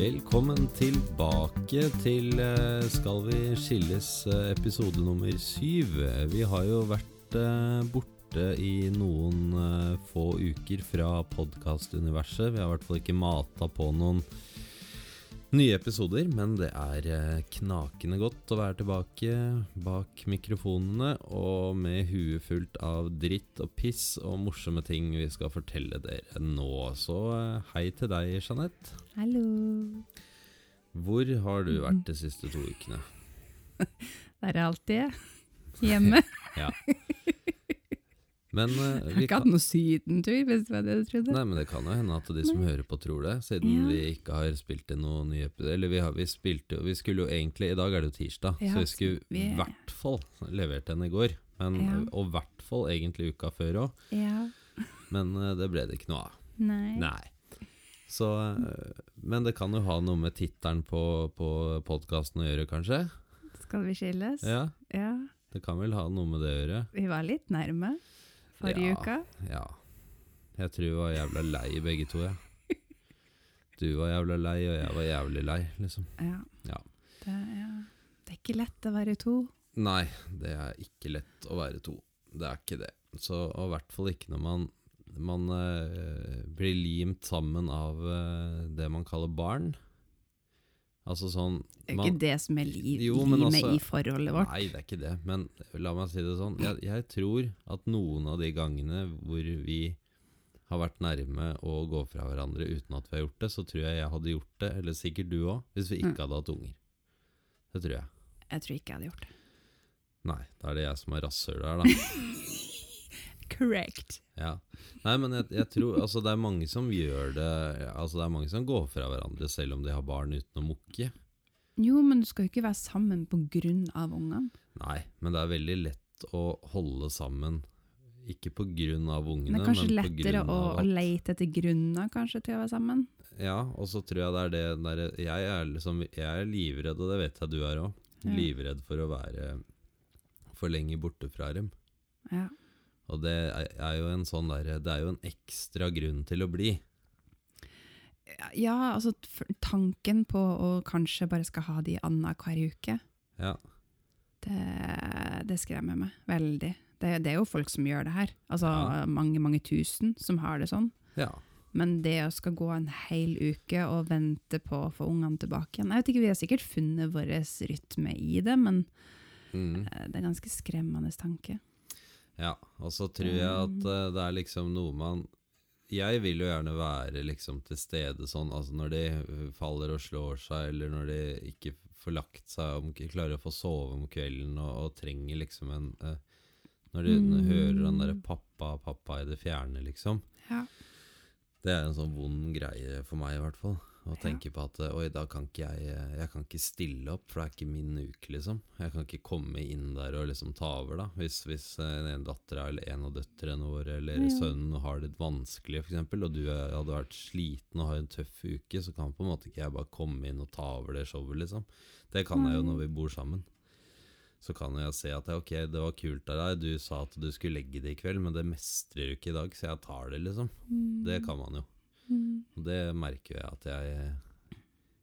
Velkommen tilbake til eh, Skal vi skilles eh, episode nummer syv. Vi har jo vært eh, borte i noen få uker fra podkastuniverset. Vi har i hvert fall ikke mata på noen nye episoder, men det er eh, knakende godt å være tilbake bak mikrofonene og med huet fullt av dritt og piss og morsomme ting vi skal fortelle dere nå. Så eh, hei til deg, Jeanette. Hallo. Hvor har du vært de siste to ukene? Der er alltid jeg. Hjemme. Ja. Men eh, Jeg har ikke hatt noe sydentur, hvis det var det du trodde. Nei, men det kan jo hende at de som hører på tror det, siden Ja. vi ikke har spilt inn noen nye episoder. Eller vi, har, vi spilte jo Vi skulle jo egentlig I dag er det jo tirsdag, Ja, så vi skulle i vi- hvert fall levert den i går. Men, Ja. Og i hvert fall egentlig uka før òg. Ja. Men uh, det ble det ikke noe av. Nei. Nei. Så, uh, men det kan jo ha noe med tittelen på, på podkasten å gjøre, kanskje? Skal vi skilles? Ja, Ja. det kan vel ha noe med det å gjøre. Vi var litt nærme forrige Ja. uke. Ja. Jeg tror vi var jævla lei begge to, jeg. Du var jævla lei, og jeg var jævlig lei, liksom. Ja. Ja. Det, er, det er ikke lett å være to. Nei, det er ikke lett å være to. Det er ikke det. Så, og i hvert fall ikke når man, man eh, blir limt sammen av eh, det man kaller barn. Altså sånn Det er ikke det som er liv, Jo, limet altså- i forholdet vårt. Nei, det er ikke det. Men la meg si det sånn. Jeg, jeg tror at noen av de gangene hvor vi har vært nærme å gå fra hverandre uten at vi har gjort det, så tror jeg jeg hadde gjort det, eller sikkert du òg, hvis vi ikke Mm. hadde hatt unger. Det tror jeg. Jeg tror ikke jeg hadde gjort det. Nei, da er det jeg som er rasshølet her, da. Correct. Ja. Nei, men jeg, jeg tror Altså, det er mange som gjør det Altså, det er mange som går fra hverandre selv om de har barn uten å mukke. Jo, men du skal jo ikke være sammen av ungene. Nei, men det er veldig lett å holde sammen. Ikke på grunn av ungene, Det er kanskje lettere å, å at lete etter grunner kanskje til å være sammen. Ja, og så tror jeg det er det der, jeg, er liksom, jeg er livredd, og det vet jeg du er òg. Ja. Livredd for å være for lenge borte fra dem. Ja. Og det er, jo en sånn der, Det er jo en ekstra grunn til å bli. Ja, altså tanken på å kanskje bare skal ha de annenhver uke, Ja. det, det skremmer meg veldig. Det, det er jo folk som gjør det her. Altså Ja. mange, mange tusen som har det sånn. ja. Men det å skal gå en hel uke og vente på å få ungene tilbake igjen Jeg vet ikke, Vi har sikkert funnet vår rytme i det, men Mm. eh, det er en ganske skremmende tanke. Ja, og så tror jeg at uh, det er liksom noe man Jeg vil jo gjerne være liksom til stede sånn, altså når de eh, faller og slår seg, eller når de ikke får lagt seg, om klarer å få sove om kvelden og, og trenger liksom en uh, Når de Mm. hører den derre 'pappa, pappa' i det fjerne, liksom. Ja. Det er en sånn vond greie for meg, i hvert fall. Ja. tenke på at eh, Oi, da kan ikke jeg eh, Jeg kan ikke stille opp, for det er ikke min uke, liksom. Jeg kan ikke komme inn der og liksom ta over, da. Hvis, hvis en den ene eller en av døtrene våre eller Ja. sønnen har det vanskelig, f.eks., og du hadde vært sliten og har en tøff uke, så kan på en måte ikke jeg bare komme inn og ta over det showet, liksom. Det kan jeg jo når vi bor sammen. Så kan jeg se at ok, det var kult av deg, du sa at du skulle legge det i kveld, men det mestrer du ikke i dag, så jeg tar det, liksom. Det kan man jo. Mm. Det merker jeg at jeg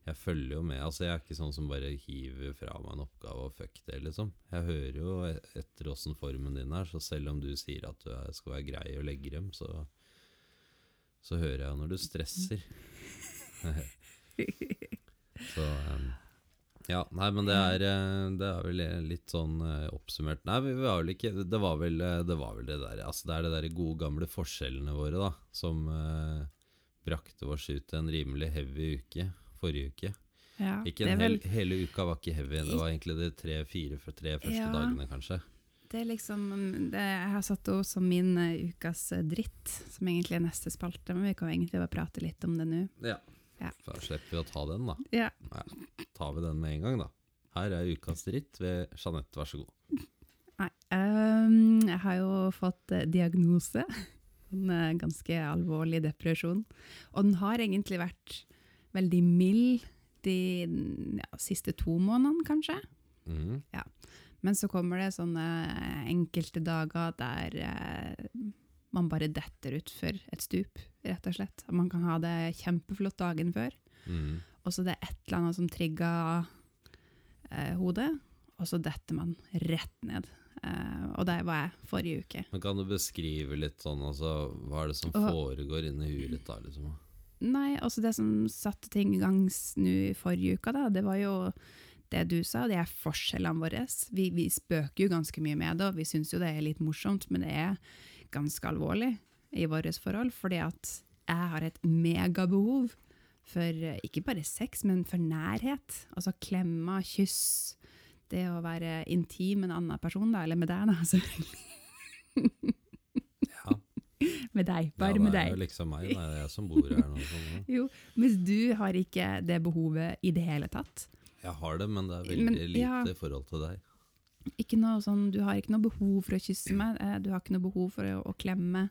Jeg følger jo med. Altså Jeg er ikke sånn som bare hiver fra meg en oppgave og fuck det, liksom. Jeg hører jo etter åssen formen din er, så selv om du sier at du skal være grei og legge dem, så Så hører jeg jo når du stresser. så um, Ja, nei, men det er, eh, det er vel litt sånn eh, oppsummert Nei, vi var vel ikke Det var vel eh, det, var vel det der Altså det er det der gode gamle forskjellene våre, da, som brakte oss ut en rimelig heavy uke forrige uke. Ja, Ikke en vel... hel, hele uka var ikke heavy, det var egentlig de tre-fire tre første Ja. dagene, kanskje. Det er liksom det, Jeg har satt også som min uh, ukas eh, dritt, som egentlig er neste spalte, men vi kan egentlig bare prate litt om det nå. Ja. Ja. Da slipper vi å ta den, da. Ja. Tar vi den med en gang, da. Her er ukas dritt ved Jeanette, vær så god. Nei. um, jeg har jo fått eh, diagnose. En eh, ganske alvorlig depresjon. Og den har egentlig vært veldig mild de ja, siste to månedene, kanskje. Mhm. Men så kommer det sånne enkelte dager der eh, man bare detter utfor et stup, rett og slett. Man kan ha det kjempeflott dagen før, mm. og så det er et eller annet som trigger eh, hodet, og så detter man rett ned. Eh, og der var jeg forrige uke. Men Kan du beskrive litt sånn, altså, hva er det som Og- foregår inni huet ditt da, liksom? Nei, altså det som satte ting i gang nå i forrige uke, da, det var jo det du sa, det er forskjellene våre. Vi, vi spøker jo ganske mye med det, og vi syns jo det er litt morsomt, men det er ganske alvorlig i vårt forhold, fordi at jeg har et megabehov for eh, ikke bare sex, men for nærhet. Altså klemmer, kyss, det å være intim med en annen person, da, eller med deg, da. selvfølgelig. Ja, med deg, bare ja, med det er jo liksom meg, det er jeg som bor her nå. Sånn. Jo, mens du har ikke det behovet i det hele tatt. Jeg har det, men det er veldig Men, lite ja. i forhold til deg. Ikke noe sånn, du har ikke noe behov for å kysse meg, eh, du har ikke noe behov for å, å klemme.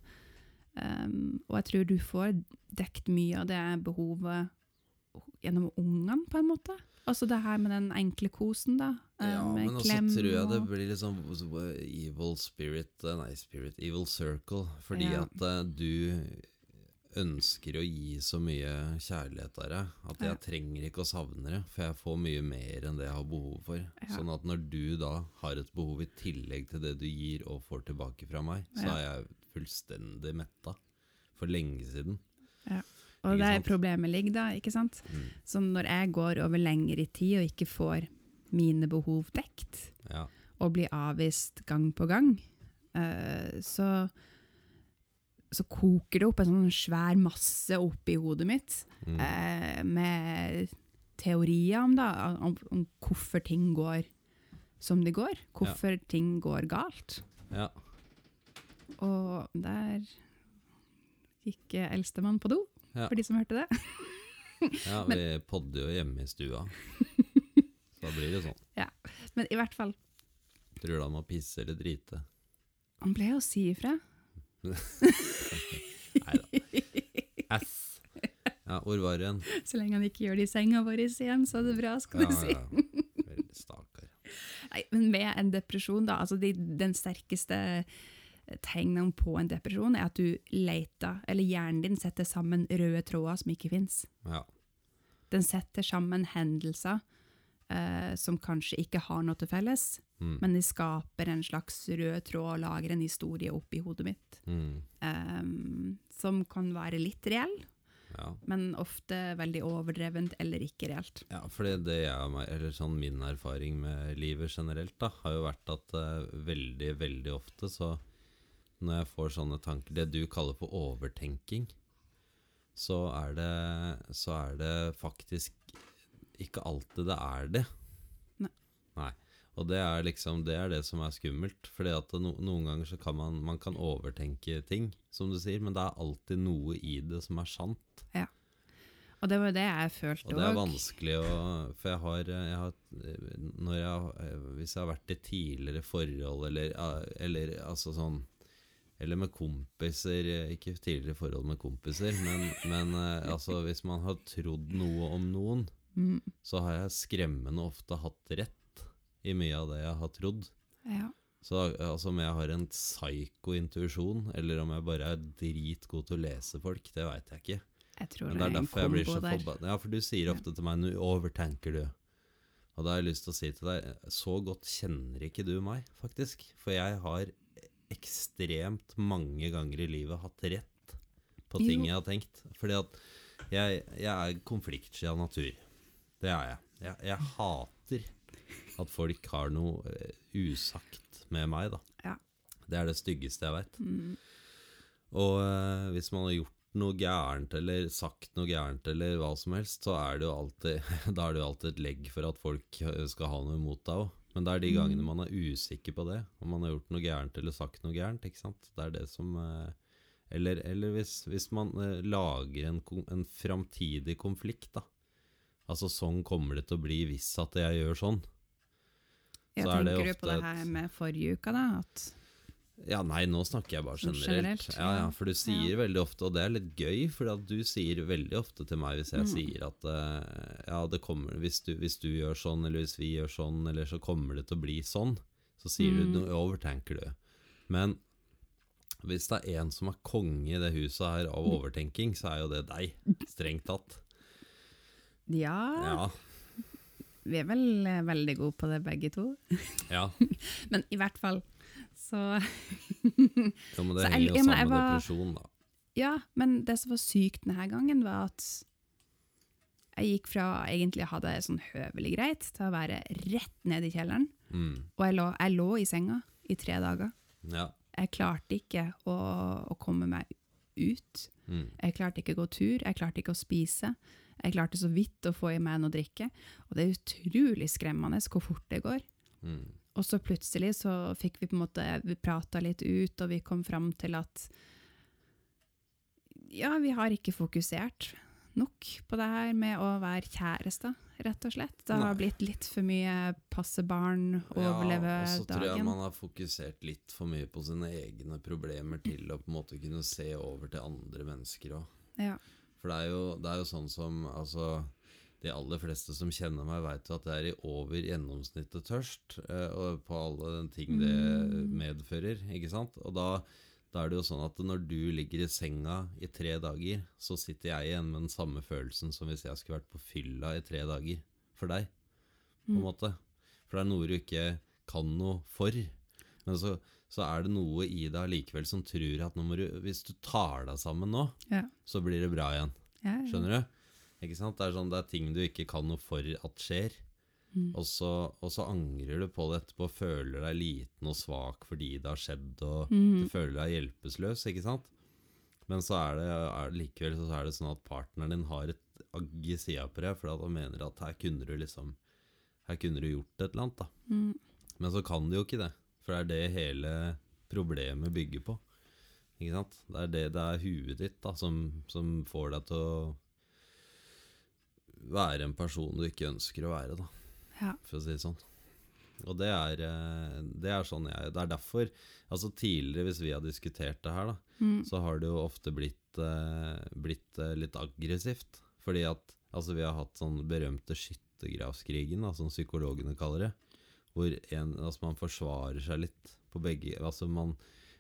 Um, og jeg tror du får dekt mye av det behovet gjennom ungene, på en måte. Altså det her med den enkle kosen, da. eh, Ja, med men også tror jeg det blir litt sånn evil spirit eh, Nei, spirit, evil circle. Fordi Ja. at eh, du ønsker å gi så mye kjærlighet av deg at jeg Ja. trenger ikke å savne det, for jeg får mye mer enn det jeg har behov for. Ja. Sånn at når du da har et behov i tillegg til det du gir og får tilbake fra meg, så Ja. er jeg fullstendig metta. For lenge siden. Og der problemet ligger da, ikke sant? Mm. Så når jeg går over lengre tid og ikke får mine behov dekt, Ja. og blir avvist gang på gang, uh, så, så koker det opp en sånn svær masse oppi hodet mitt, Mm. uh, med teorier om, da, om, om hvorfor ting går som de går, hvorfor ting går galt. ja. Og der gikk eldstemann på do, Ja. for de som hørte det. ja vi podder jo hjemme i stua. Så da blir det sånn. Ja, Men i hvert fall, Tror du han må pisse eller drite? han ble jo si ifra. Nei da. S. Ja, hvor var det igjen? Så lenge han ikke gjør det i senga vår igjen, så er det bra, skal Ja, du si. ja. Veldig stakkar. Nei, men med en depresjon, da, altså de, den sterkeste tegnene på en depresjon er at du leter, eller hjernen din setter sammen røde tråder som ikke fins. Ja. Den setter sammen hendelser eh, som kanskje ikke har noe til felles, Mm. men de skaper en slags rød tråd og lager en historie oppi hodet mitt, Mm. eh, som kan være litt reell, ja. men ofte veldig overdrevent eller ikke reelt. Ja, for det jeg eller sånn min erfaring med livet generelt, da, har jo vært at eh, veldig, veldig ofte så når jeg får sånne tanker, det du kaller for overtenking, så er det, så er det faktisk ikke alltid det er det. Nei. Nei. Og det er liksom det er det som er skummelt. Fordi at no, noen ganger så kan man, man kan overtenke ting, som du sier, men det er alltid noe i det som er sant. Ja. Og det var jo det jeg følte Og det er vanskelig å For jeg har, jeg har når jeg, Hvis jeg har vært i tidligere forhold, eller, eller altså sånn Eller med kompiser Ikke tidligere forhold med kompiser, men, men eh, altså hvis man har trodd noe om noen, Mm, så har jeg skremmende ofte hatt rett i mye av det jeg har trodd. ja. Så altså, om jeg har en psyko-intuisjon, eller om jeg bare er dritgod til å lese folk, det veit jeg ikke. Jeg tror Men det det er er en derfor jeg blir så forbanna. Ja, for du sier ofte til meg 'nå overtenker du'. Og da har jeg lyst til å si til deg så godt kjenner ikke du meg, faktisk. For jeg har ekstremt mange ganger i livet hatt rett på ting Jo. jeg har tenkt. Fordi at jeg, jeg er konfliktsky av natur. Det er jeg. jeg. Jeg hater at folk har noe eh, usagt med meg, da. Ja. Det er det styggeste jeg veit. Mm, Og eh, hvis man har gjort noe gærent eller sagt noe gærent eller hva som helst, så er det jo alltid, da er det jo alltid et legg for at folk eh, skal ha noe imot deg òg. Men det er de gangene man er usikker på det, om man har gjort noe gærent eller sagt noe gærent. ikke sant? Det er det som eh, Eller, eller hvis, hvis man eh, lager en, en framtidig konflikt, da. Altså sånn kommer det til å bli hvis at jeg gjør sånn. Jeg Så er det tenker du på det her med forrige uke, da? At, Ja, nei, nå snakker jeg bare Sånn generelt. generelt, Ja, ja, ja. For du sier veldig ofte, og det er litt gøy, for du sier veldig ofte til meg hvis jeg Mm. sier at eh, ja, det kommer, hvis du, hvis du gjør sånn, eller hvis vi gjør sånn, eller så kommer det til å bli sånn, så sier Mm. du noe, overtenker du. Men hvis det er en som er konge i det huset her av overtenking, så er jo det deg, strengt tatt. Ja, Ja. vi er vel eh, veldig gode på det begge to. ja. Men i hvert fall, så Ja, men det henger jo sammen med depresjon, da. Ja, men det som var sykt denne gangen, var at jeg gikk fra egentlig å ha det sånn høvelig greit, til å være rett ned i kjelleren. Mm. Og jeg lå, jeg lå i senga i tre dager. Ja. Jeg klarte ikke å, å komme meg ut. Mm. Jeg klarte ikke å gå tur, jeg klarte ikke å spise. Jeg klarte så vidt å få i meg noe drikke. Og det er utrolig skremmende hvor fort det går. Mm. Og så plutselig så fikk vi på en måte, vi prata litt ut, og vi kom fram til at ja, vi har ikke fokusert nok på det her med å være kjærester, rett og slett. Det har Nei. blitt litt for mye passe barn, overleve dagen. ja, og så tror jeg man har fokusert litt for mye på sine egne problemer til å på en måte kunne se over til andre mennesker òg. Ja. For det er, jo, det er jo sånn som altså, De aller fleste som kjenner meg, jo at det er i over gjennomsnittet tørst. eh, og på alle den ting det Mm. medfører. Ikke sant? Og da, da er det jo sånn at når du ligger i senga i tre dager, så sitter jeg igjen med den samme følelsen som hvis jeg skulle vært på fylla i tre dager. For deg, på en Mm. måte. For det er noe du ikke kan noe for. Men så, så er det noe i deg likevel som tror at du, hvis du tar deg sammen nå, Ja. så blir det bra igjen. Ja, ja. Skjønner du? Ikke sant? Det er, sånn, det er ting du ikke kan noe for at skjer. Mm. Og, så, og så angrer du på det etterpå, føler deg liten og svak fordi det har skjedd, og mm. du føler deg hjelpeløs, ikke sant? Men så er det, er, likevel så er det sånn at partneren din har et agg i sida på deg, for han mener at her kunne du liksom Her kunne du gjort et eller annet, da. Mm. Men så kan du jo ikke det, for det er det hele problemet bygger på. Ikke sant? Det er det det er huet ditt da, som, som får deg til å være en person du ikke ønsker å være, da, Ja. for å si det sånn. Og det er, eh, det er sånn jeg Det er derfor Altså Tidligere, hvis vi har diskutert det her, da, Mm. så har det jo ofte blitt, eh, blitt eh, litt aggressivt. Fordi at altså, vi har hatt sånn berømte skyttergravskrigen, da, som psykologene kaller det. Hvor en, altså, man forsvarer seg litt på begge altså man,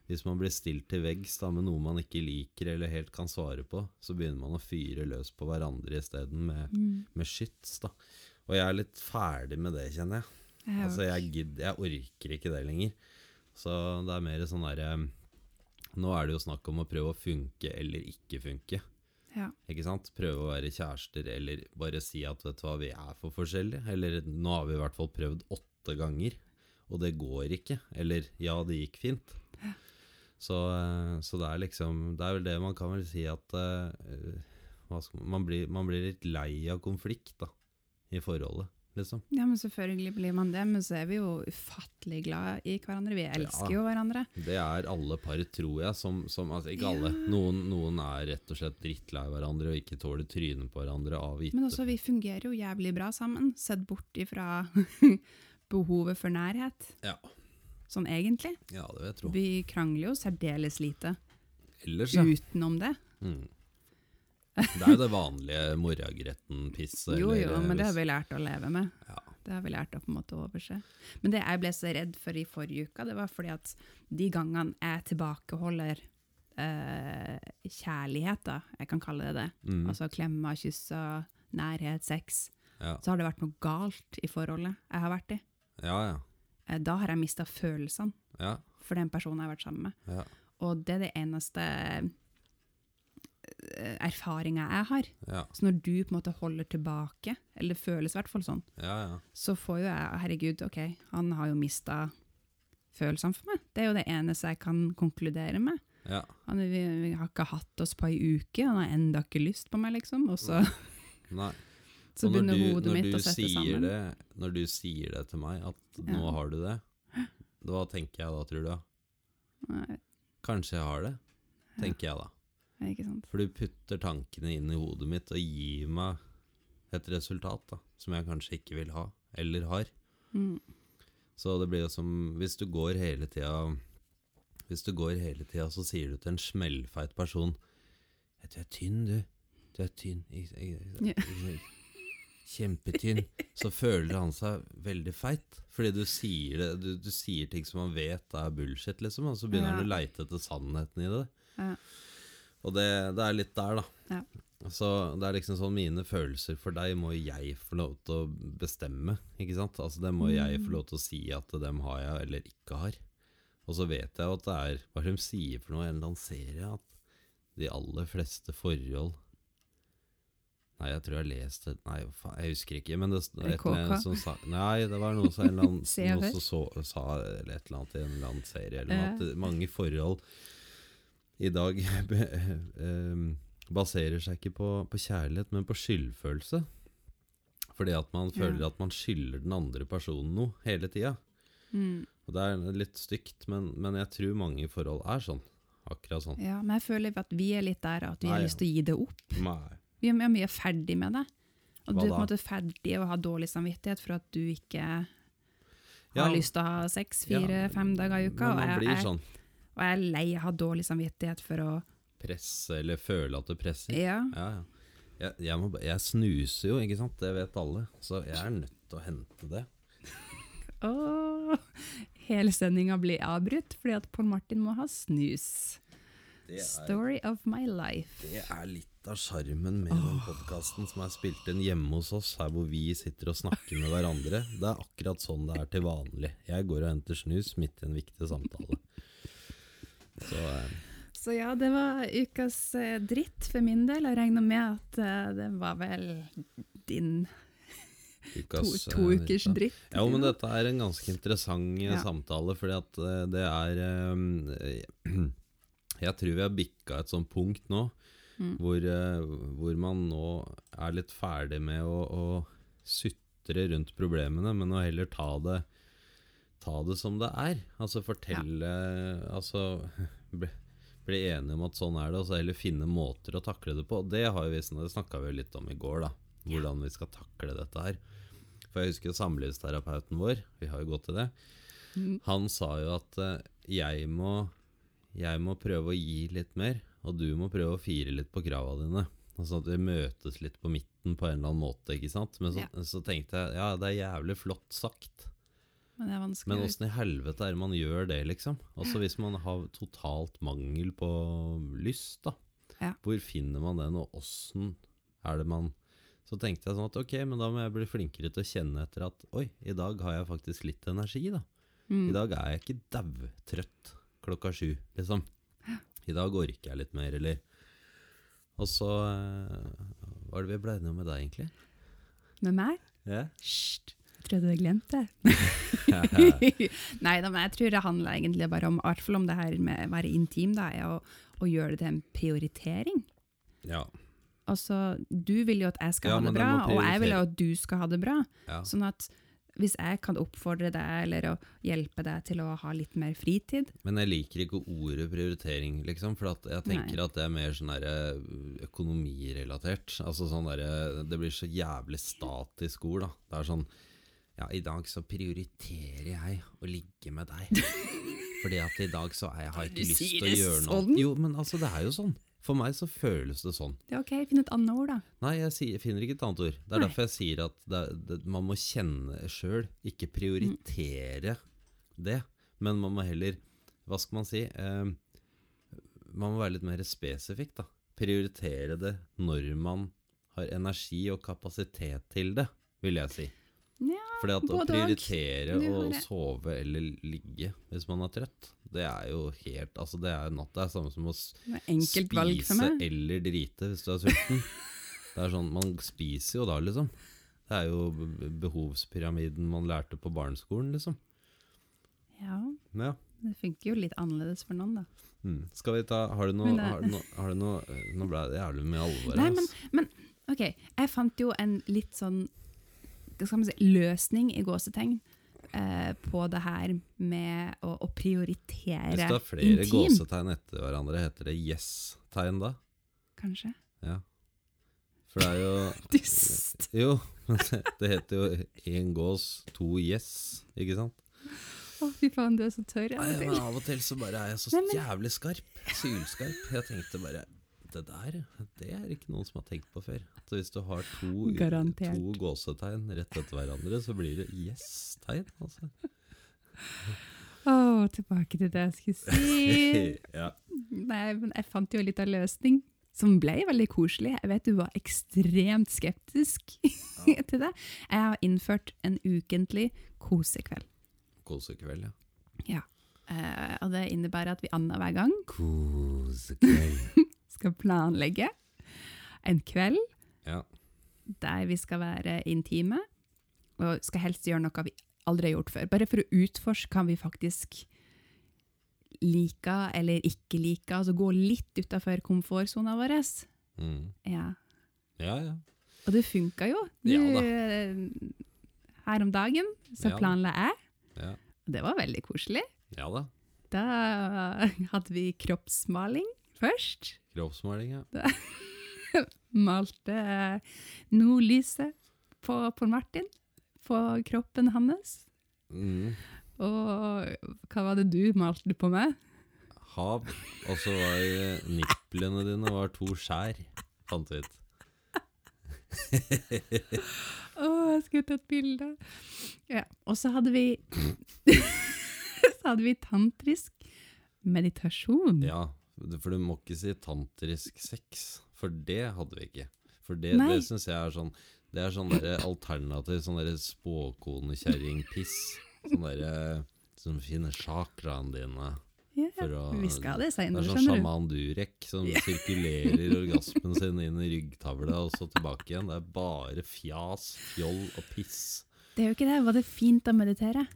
Hvis man blir stilt til veggs da, med noe man ikke liker eller helt kan svare på, så begynner man å fyre løs på hverandre isteden med, Mm. med skyts. da. Og jeg er litt ferdig med det, kjenner jeg. Jeg Altså, jeg, gidder, jeg orker ikke det lenger. Så det er mer sånn derre Nå er det jo snakk om å prøve å funke eller ikke funke. Ja. Ikke sant? Prøve å være kjærester, eller bare si at vet du hva, vi er for forskjellige. Eller nå har vi i hvert fall prøvd åtte ganger, og det går ikke. Eller ja, det gikk fint. Så, eh, så det er liksom Det er vel det man kan vel si at eh, man, blir, man blir litt lei av konflikt da, i forholdet, liksom. ja, men selvfølgelig blir man det, men så er vi jo ufattelig glad i hverandre. Vi elsker Ja. jo hverandre. Det er alle par, tror jeg, som, som altså Ikke alle. Noen, noen er rett og slett drittlei hverandre og ikke tåler trynet på hverandre av gitte Men også, vi fungerer jo jævlig bra sammen, sett bort ifra behovet for nærhet. Ja. Sånn egentlig. ja, det vil jeg tro. Vi krangler jo særdeles lite Ellers, ja. utenom det. Mm. Det er jo det vanlige morragretten-pisset. Jo, jo, men det har vi lært å leve med. Ja. Det har vi lært å på en måte overse. Men det jeg ble så redd for i forrige uke, det var fordi at de gangene jeg tilbakeholder eh, kjærlighet, da, jeg kan kalle det det, Mm. altså klemmer, kysser, nærhet, sex, Ja. så har det vært noe galt i forholdet jeg har vært i. ja, ja. Eh, Da har jeg mista følelsene Ja, for den personen jeg har vært sammen med. ja. Og det er det eneste erfaringa jeg har. Ja, Så når du på en måte holder tilbake, eller det føles i hvert fall sånn, ja. ja. så får jo jeg Herregud, OK, han har jo mista følelsene for meg. Det er jo det eneste jeg kan konkludere med. ja. Han, vi, vi har ikke hatt oss på ei uke, han har enda ikke lyst på meg, liksom. Og så, Nei. Så begynner du- hodet mitt å sette sammen. Det, når du sier det til meg, at nå Ja. har du det, hva tenker jeg da, tror du? Nei, Kanskje jeg har det, tenker jeg da. ikke sant. For du putter tankene inn i hodet mitt og gir meg et resultat da, som jeg kanskje ikke vil ha, eller har. Mm. Så det blir jo som hvis du går hele tida Hvis du går hele tida, så sier du til en smellfeit person Du er tynn, du. Du er tynn. Ikke, ikke, jeg- Kjempetynn. Så føler han seg veldig feit. Fordi du sier, det, du, du sier ting som han vet er bullshit, liksom. Og så begynner Ja. han å leite etter sannheten i det. Ja. Og det, det er litt der, da. Ja. Så det er liksom sånn mine følelser for deg må jeg få lov til å bestemme, ikke sant? Altså det må jeg få lov til å si at dem har jeg eller ikke har. Og så vet jeg at det er Hva de sier for noe i en eller annen serie? At de aller fleste forhold Nei, jeg tror jeg leste Nei, faen, jeg husker ikke. Men det, et som sa Nei, det var noe som annen noe som så, sa eller et eller annet i en eller annen serie. Eller noe, at mange forhold i dag baserer seg ikke på, på kjærlighet, men på skyldfølelse. Fordi at man føler Ja. at man skylder den andre personen noe hele tida. Mm. Og det er litt stygt, men, men jeg tror mange forhold er sånn. Akkurat sånn. Ja, men jeg føler at vi er litt der at vi Nei, har lyst til å gi det opp. Nei. Vi er mye ferdig med det. Og Hva du er på en måte ferdig å ha dårlig samvittighet for at du ikke har Ja. lyst til å ha sex fire-fem dager i uka. Og jeg, jeg, sånn og jeg er lei av å ha dårlig samvittighet for å presse, eller føle at det presser. Ja. Ja, ja. Jeg, jeg, må, jeg snuser jo, ikke sant? Det vet alle. Så jeg er nødt til å hente det. Åh, hele sendinga blir avbrutt fordi at Pål Martin må ha snus. Er, Story of my life. det er litt av sjarmen med den podkasten som er spilt inn hjemme hos oss, her hvor vi sitter og snakker med hverandre. Det er akkurat sånn det er til vanlig. Jeg går og henter snus midt i en viktig samtale. Så eh, Så ja, det var ukas eh, dritt for min del. Jeg regner med at eh, det var vel din ukas to to, ukers dritt, Ja, men dette er en ganske interessant eh, Ja. samtale, fordi at eh, det er eh, Jeg tror vi har bikka et sånt punkt nå Mm. hvor, eh, hvor man nå er litt ferdig med å, å sutre rundt problemene, men å heller ta det Ta det som det er. Altså fortelle Altså bli, bli enige om at sånn er det, og så heller finne måter å takle det på. Det har vi det snakka vi litt om i går, da. Hvordan vi skal takle dette her. For jeg husker samlivsterapeuten vår, vi har jo gått til det. Mm. Han sa jo at eh, jeg må jeg må prøve å gi litt mer, og du må prøve å fire litt på krava dine. Altså at vi møtes litt på midten på en eller annen måte, ikke sant. Men så, Ja. så tenkte jeg ja, det er jævlig flott sagt, Men det er vanskelig. men åssen i helvete er det man gjør det, liksom? Altså hvis man har totalt mangel på lyst, da. Ja. Hvor finner man den, og åssen er det man Så tenkte jeg sånn at ok, men da må jeg bli flinkere til å kjenne etter at oi, i dag har jeg faktisk litt energi, da. Mm. I dag er jeg ikke dautrøtt klokka sju, liksom. I dag orker jeg litt mer, eller Og så eh, Hva er det vi ble enige om med deg, egentlig? Med meg? Ja. Hysj, trodde du glemte det. Nei da, men jeg tror det handler egentlig bare om, i om det her med å være intim, da, er å, å gjøre det til en prioritering. ja. Altså, du vil jo at jeg skal Ja, ha det bra, og jeg vil jo at du skal ha det bra. ja. Sånn at hvis jeg kan oppfordre deg eller hjelpe deg til å ha litt mer fritid Men jeg liker ikke ordet prioritering, liksom. For jeg tenker Nei. at det er mer sånn økonomirelatert. Altså sånn der, Det blir så jævlig statisk ord, da. Det er sånn Ja, i dag så prioriterer jeg å ligge med deg. Fordi at i dag så jeg, har jeg ikke lyst til å gjøre noe. sånn? Jo, men altså, det er jo sånn. For meg så føles det sånn. Det er ok, finn et annet ord, da. Nei, jeg, sier, jeg finner ikke et annet ord. Det er Nei. derfor jeg sier at det, det, man må kjenne sjøl, ikke prioritere det. Men man må heller, hva skal man si, eh, man må være litt mer spesifikk, da. Prioritere det når man har energi og kapasitet til det, vil jeg si. Ja, Fordi at å prioritere å sove eller ligge hvis man er trøtt, det er jo helt Altså, det er natt. Det er samme som å. Spise eller drite hvis du er sulten. det er sånn, Man spiser jo da, liksom. Det er jo behovspyramiden man lærte på barneskolen, liksom. Ja, Ja. det funker jo litt annerledes for noen, da. Mm. Skal vi ta Har du noe, det- har du noe, har du noe Nå ble det jævlig mye alvor Nei, men, men ok, jeg fant jo en litt sånn hva skal man si, løsning i gåsetegn eh, på det her med å, å prioritere Hvis du har flere intim. gåsetegn etter hverandre, heter det yes-tegn da? Kanskje. Ja. For det er jo Dust. Jo, det, heter jo én gås, to yes, ikke sant? Å, fy faen, du er så tørr. av og til. men av og til så bare er jeg så Nei, men- jævlig skarp. Sylskarp. Jeg tenkte bare Det der, det er ikke noen som har tenkt på før. Så hvis du har to, to gåsetegn rett etter hverandre, så blir det yes-tegn. Altså. Å, tilbake til det jeg skulle si. ja. Nei, men jeg fant jo litt av løsning, som ble veldig koselig. Jeg vet du var ekstremt skeptisk til det. Jeg har innført en ukentlig kosekveld. Kosekveld, ja. Ja. Eh, og det innebærer at vi annenhver gang Kosekveld. skal planlegge en kveld Ja. der vi skal være intime, og skal helst gjøre noe vi aldri har gjort før. Bare for å utforske kan vi faktisk like eller ikke like, altså gå litt utenfor komfortsona vår. Mm. Ja. ja, ja. Og det funka jo. Du, Ja eh, her om dagen så Ja planla jeg, Ja, og det var veldig koselig. ja da. Da hadde vi kroppsmaling først. Kroppsmaling, ja. Malte eh, nordlyset på, Pål Martin, på kroppen hans. Mm. Og hva var det du malte på meg? Hav. Og så var det nipplene dine var to skjær, fant vi ut. Å, jeg skulle tatt bilde. Ja. Og så hadde vi Så hadde vi tantrisk meditasjon. Ja, for du må ikke si tantrisk sex, for det hadde vi ikke. For det, Nei. det syns jeg er sånn Det er sånn der alternativ sånn der spåkonekjerringpiss. Sånn derre som finner chakraene dine. Ja, For å, vi skal ha det det er sånn sjaman Durek som sirkulerer orgasmen sin inn i ryggtavla og så tilbake igjen. Det er bare fjas, fjoll og piss. Det er jo ikke det. Var det fint å meditere?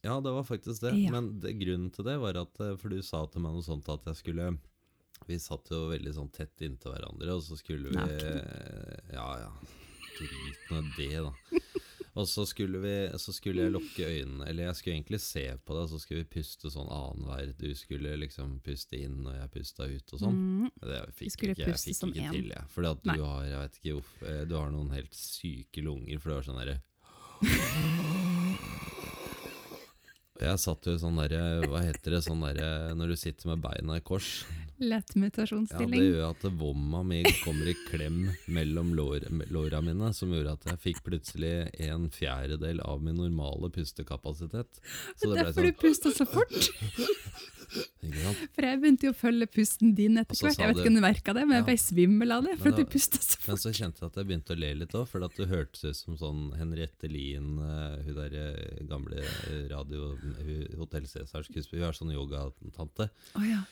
Ja, det var faktisk det. Ja. Men det, grunnen til det var at eh, For du sa til meg noe sånt at jeg skulle Vi satt jo veldig sånn tett inntil hverandre, og så skulle vi Naken. Ja, ja. Drit nå det, da. Og så skulle, vi, så skulle jeg lukke øynene, eller jeg skulle egentlig se på deg, så skulle vi puste sånn annenhver. Du skulle liksom puste inn, og jeg pusta ut og sånn. Mm. Det fikk ikke, jeg fikk ikke en. til, jeg. Fordi at du Nei. har, jeg vet ikke hvorfor, eh, du har noen helt syke lunger, for du har sånn derre Jeg satt jo sånn derre, hva heter det, sånn derre når du sitter med beina i kors. Lett Ja, det gjør at vomma mi kommer i klem mellom lår, låra mine, som gjorde at jeg fikk plutselig en fjerdedel av min normale pustekapasitet. Så det Derfor du sånn, pusta så fort. For jeg begynte jo å følge pusten din etter hvert. Jeg vet ikke om du merka det, men jeg ble svimmel av det. For at du pusta så Men så kjente jeg at jeg begynte å le litt òg, for at du hørtes ut som sånn Henriette Lien, eh, hun der eh, gamle eh, radio Hotell Cæsar skuespiller. Hun er sånn yogatante, Oh, ja.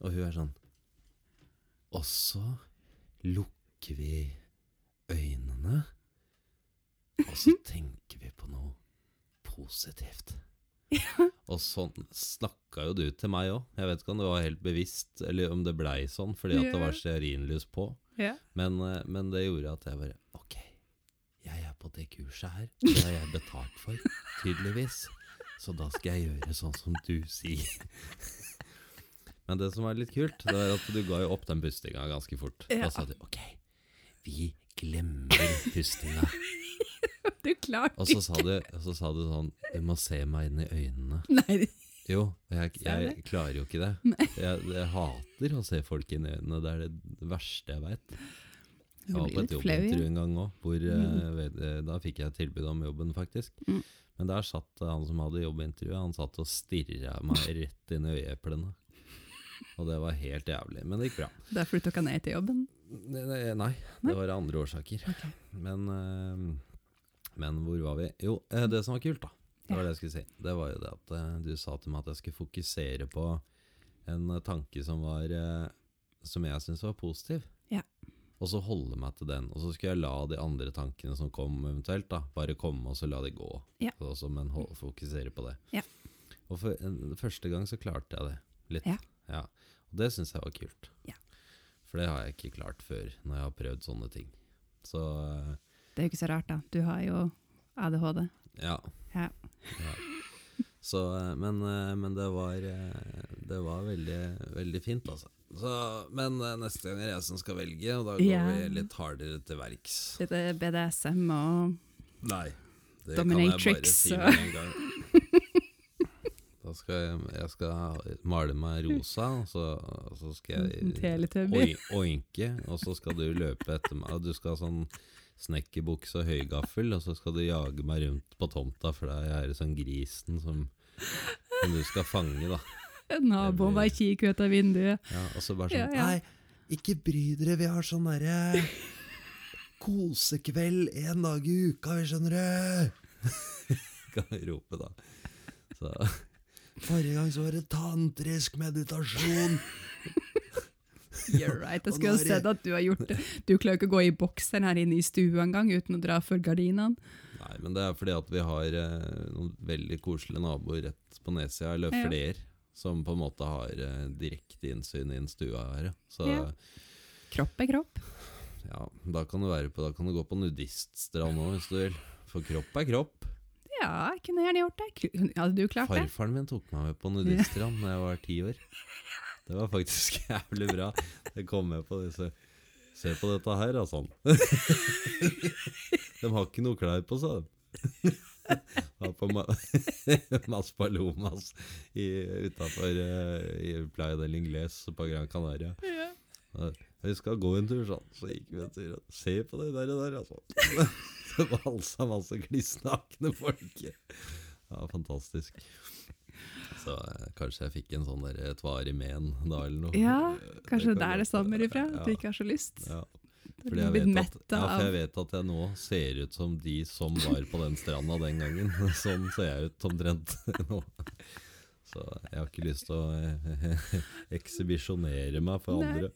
Og hun er sånn Og så lukker vi øynene, og så tenker vi på noe positivt. Og sånn snakka jo du til meg òg. Jeg vet ikke om det var helt bevisst, eller om det blei sånn fordi at det var stearinlys på. ja. Men, eh, men det gjorde at jeg bare Ok, jeg er på det kurset her. Det har jeg betalt for, tydeligvis. Så da skal jeg gjøre sånn som du sier. Men det som var litt kult, det var at du ga jo opp den pustinga ganske fort. Ja. Da sa du ok, vi glemmer pustinga. Du klarte Og så sa du, så sa du sånn Du må se meg inn i øynene. Nei, Jo, jeg, jeg klarer jo ikke det. Jeg, jeg hater å se folk inn i øynene. Det er det verste jeg veit. Jeg var på et jobbintervju en gang òg, eh, ved- eh, da fikk jeg tilbud om jobben, faktisk. Mm. Men der satt han som hadde jobbintervjuet, han satt og stirra meg rett inn i øyeeplene. Og det var helt jævlig, men det gikk bra. Derfor du dere ned til jobben? Nei, ne- Nei, det var andre årsaker. Men, eh, men hvor var vi? Jo, eh, det som var kult, da. Det var det jeg skulle si. Det var jo det at eh, du sa til meg at jeg skulle fokusere på en tanke som var Som jeg syntes var positiv. Ja. Og så holde meg til den. Og så skulle jeg la de andre tankene som kom eventuelt, da, bare komme, og så la de gå. Ja. Så, men fokusere på det. Ja. Og for, første gang så klarte jeg det. Litt. Ja. Og det syns jeg var kult. Ja. For det har jeg ikke klart før, når jeg har prøvd sånne ting. Så eh, Det er jo ikke så rart, da. Du har jo ADHD. ja. Ja. ja. Så, eh, men, eh, men det var Det var veldig, veldig fint, altså. Så, men neste gang er jeg som skal velge, og da går Ja. vi litt hardere til verks. Litt BDSM og Nei. Det Dominatrix, kan jeg bare si med en gang. Da skal jeg, jeg skal male meg rosa, og så, og så skal jeg oinke, og så skal du løpe etter meg. Du skal ha sånn snekkerbukse og høygaffel, og så skal du jage meg rundt på tomta, for da er sånn grisen som, som du skal fange, da. Naboen bare kikker ut av vinduet. Ja, og så bare sånn Ja, ja. Nei, ikke bry dere, vi har sånn derre kosekveld en dag i uka, vi skjønner du. kan rope da. Så Forrige gang så var det tantrisk meditasjon. You're right. Jeg skulle ha sett at du har gjort det. Du klarer ikke å gå i bokseren her inne i stua engang uten å dra for gardinene. Nei, men det er fordi at vi har eh, noen veldig koselige naboer rett på nedsida, eller Ja. flere, som på en måte har eh, direkte innsyn i en stua her. Så Ja. Kropp er kropp. ja, da kan du være på, da kan du gå på nudiststrand òg, hvis du vil. For kropp er kropp. Ja, jeg kunne gjerne gjort det. Hadde du klart det? Farfaren min tok meg med på nudiststrand da jeg var ti år. Det var faktisk jævlig bra. Jeg kom med på disse Se på dette her, altså. De har ikke noe klær på seg. Var på Ma Mas Palomas utafor i Playa del Ingles på Gran Canaria. Ja. Vi skal gå en tur, sånn. Så gikk vi en tur. Se på det der, der altså. Det valsa masse klissnakne folk. Ja, fantastisk. Så eh, kanskje jeg fikk en sånn der et varig men da, eller noe. Ja, Eh, kanskje det er det stammer ifra? At du ikke har så lyst? ja. Fordi jeg vet, at, ja, for jeg vet at jeg nå ser ut som de som var på den stranda den gangen. Sånn ser jeg ut omtrent nå. Så jeg har ikke lyst til å eh, ekshibisjonere meg for Nei.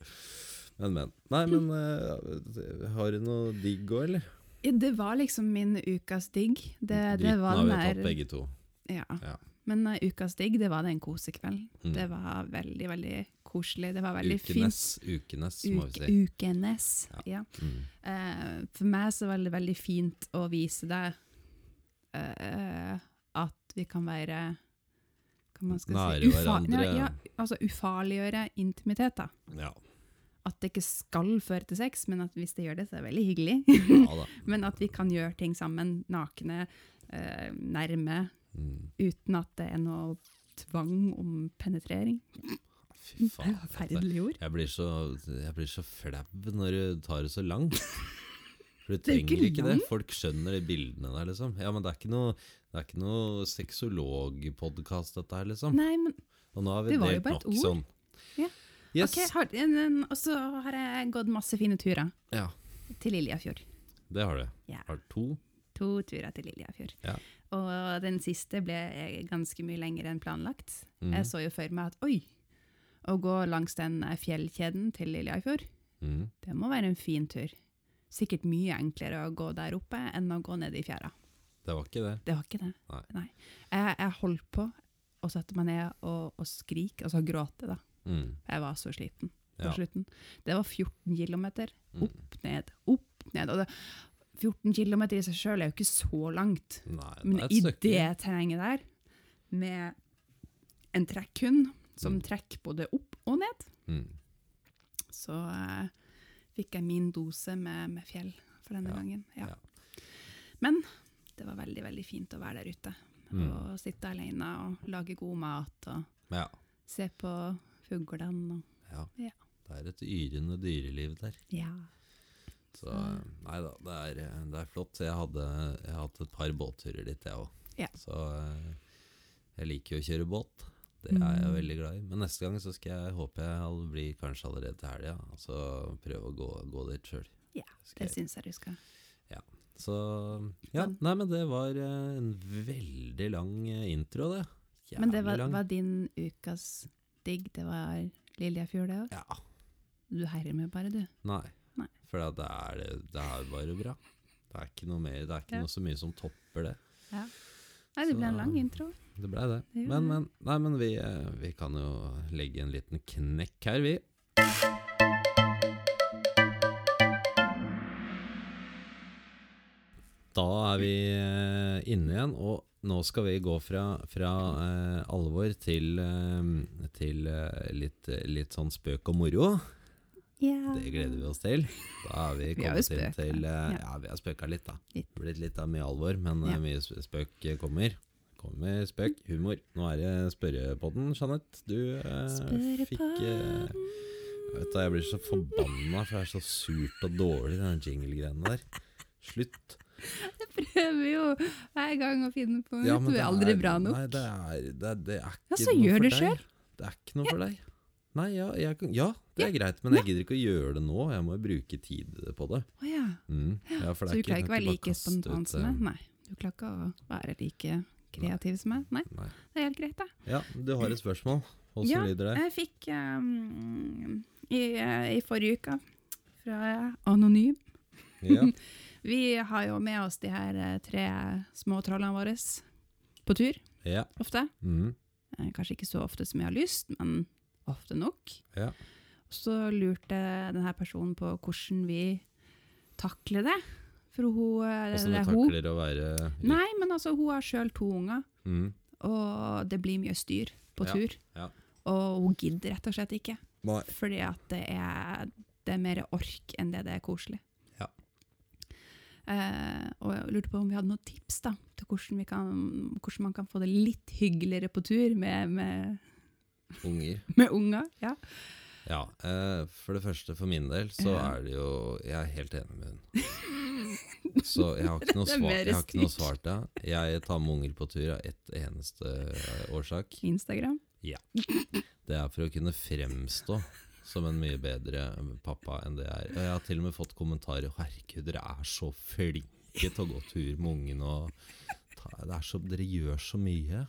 Men, men. Nei, men uh, har du noe digg òg, eller? Det var liksom min ukas digg. Det, det Dritten var har vi tatt begge to. ja. Ja. Men uh, ukas digg, det var den kosekvelden. Mm. Det var veldig, veldig koselig. Det var veldig Ukenes, fint. ukenes, må vi si. ukenes. Ja. Ja. Mm. Uh, for meg så var det veldig fint å vise deg uh, at vi kan være hva man skal Nære si, hverandre. Ja, altså ufarliggjøre intimitet. da. Ja. At det ikke skal føre til sex, men at hvis det gjør det, så er det veldig hyggelig. ja men at vi kan gjøre ting sammen, nakne, eh, nærme, Mm. uten at det er noe tvang om penetrering. Fy faen. dette- Forferdelig ord. Jeg blir, så, jeg blir så flau når du tar det så langt. For du Det er ikke trenger ikke det. Folk skjønner de bildene der, liksom. Ja, men det er ikke noe, det er ikke noe sexologpodkast, dette her, liksom. Nei, men Og nå har vi Det var jo bare et ord. sånn. Ja. Yes. ok, har, og så har jeg gått masse fine turer Ja, til Liljafjord. det har du. Ja. Har to? To turer til Liljafjord. Ja. Og den siste ble ganske mye lenger enn planlagt. Mm. Jeg så jo for meg at oi, å gå langs den fjellkjeden til Liljafjord, mm. det må være en fin tur. Sikkert mye enklere å gå der oppe enn å gå ned i fjæra. Det var ikke det. Det var ikke det. Nei. Jeg, jeg holdt på å sette meg ned og, og skrike, altså gråte da. Mm. Jeg var så sliten på Ja. slutten. Det var 14 kilometer. Mm. Opp, ned, opp, ned. Og det, 14 kilometer i seg sjøl er jo ikke så langt. Nei, det Men i det terrenget der, med en trekkhund som Mm. trekker både opp og ned, Mm. så uh, fikk jeg min dose med, med fjell for denne Ja, gangen. Ja. ja. Men det var veldig, veldig fint å være der ute. Mm. Og sitte alene og lage god mat og Ja. se på fuglene. Ja. Ja. Det er et yrende dyreliv der. ja. Så nei da, det er, det er flott. Jeg hadde, jeg har hatt et par båtturer dit, jeg òg. Ja. Så eh, jeg liker jo å kjøre båt. Det er jeg Mm. veldig glad i. Men neste gang så skal jeg håpe jeg blir kanskje allerede til helga. Så prøve å gå, gå dit sjøl. Ja, Det syns jeg du skal. Så ja, nei, men det var eh, en veldig lang eh, intro, det. Jævlig Men det var, var din ukas digg. Det var Liljafjord, det òg? Ja. Du hermer bare, du. Nei. Nei. For det er, det er bare bra. Det er ikke noe mer, det er ikke Ja. noe så mye som topper det. Nei, det ble en lang intro. Det blei det. Det Men, men, nei, men vi, eh, vi kan jo legge en liten knekk her, vi. Da er vi eh, inne igjen, og nå skal vi gå fra, fra eh, alvor til, eh, til eh, litt, litt sånn spøk og moro. Yeah. Det gleder vi oss til. Da er vi Vi kommet inn til eh, ja. Vi har spøka litt, da. Litt. Blitt litt av mye alvor, men Ja. mye spøk kommer. Kommer spøk, humor. Nå er det spørrepodden, Jeanette. Du eh, fikk eh, vet du, Jeg blir så forbanna, for det er så surt og dårlig, den jingle-greiene der. Slutt. Jeg prøver jo hver gang å finne på noe. Ja, du er aldri bra nok. Nei, det er, det, det er ikke Ja, så noe for det deg. selv. det er ikke noe for deg. Nei, ja, jeg, ja det er greit, men jeg gidder ikke å gjøre det nå. Jeg må jo bruke tid på det. Å ja. Mm. Ja, Så det du klarer ikke å være like spontan som meg? Nei. Du klarer ikke å være like kreativ som meg? Nei, Nei. det er helt greit, det. Ja, du har et spørsmål. Hvordan Ja, lyder det? Jeg fikk um, i, eh, i forrige uke fra Anonym. Ja. Vi har jo med oss de her eh, tre små trollene våre på tur, ja. ofte. Mm. Eh, Kanskje ikke så ofte som jeg har lyst, men ofte nok. ja. Så lurte denne personen på hvordan vi takler det. For hun, eh, det er hun takler å være Nei, men altså, hun har sjøl to unger, Mm. og det blir mye styr på Ja, tur. ja. Og hun gidder rett og slett ikke. Nei. Fordi at det er, det er mer ork enn det det er koselig. Eh, og jeg lurte på om vi hadde noen tips da, til hvordan, vi kan, hvordan man kan få det litt hyggeligere på tur med, med, Unger. med unger. Ja. Ja, eh, for det første for min del så er det jo Jeg er helt enig med hun. Så jeg har ikke noe svar, jeg har ikke noe svar til henne. Jeg tar med unger på tur av ett eneste årsak. Instagram. Ja. Det er for å kunne fremstå som en mye bedre pappa enn det jeg er. Og jeg har til og med fått kommentarer 'Herregud, dere er så flinke til å gå tur med ungene', og er så, 'Dere gjør så mye'.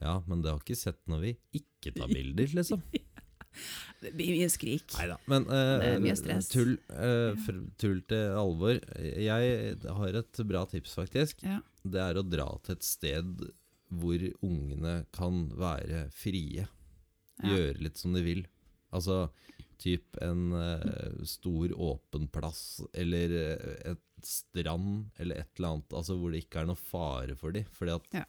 Ja, men det har ikke sett når vi ikke tar bilder, liksom. Det blir mye skrik. Neida, men uh, Det mye stress. Tull, uh, tull til alvor. Jeg har et bra tips, faktisk. Ja. Det er å dra til et sted hvor ungene kan være frie. Ja. Gjøre litt som de vil. Altså typ en uh, stor åpen plass, eller eh, et strand, eller et eller annet. Altså hvor det ikke er noe fare for dem. Fordi at Ja.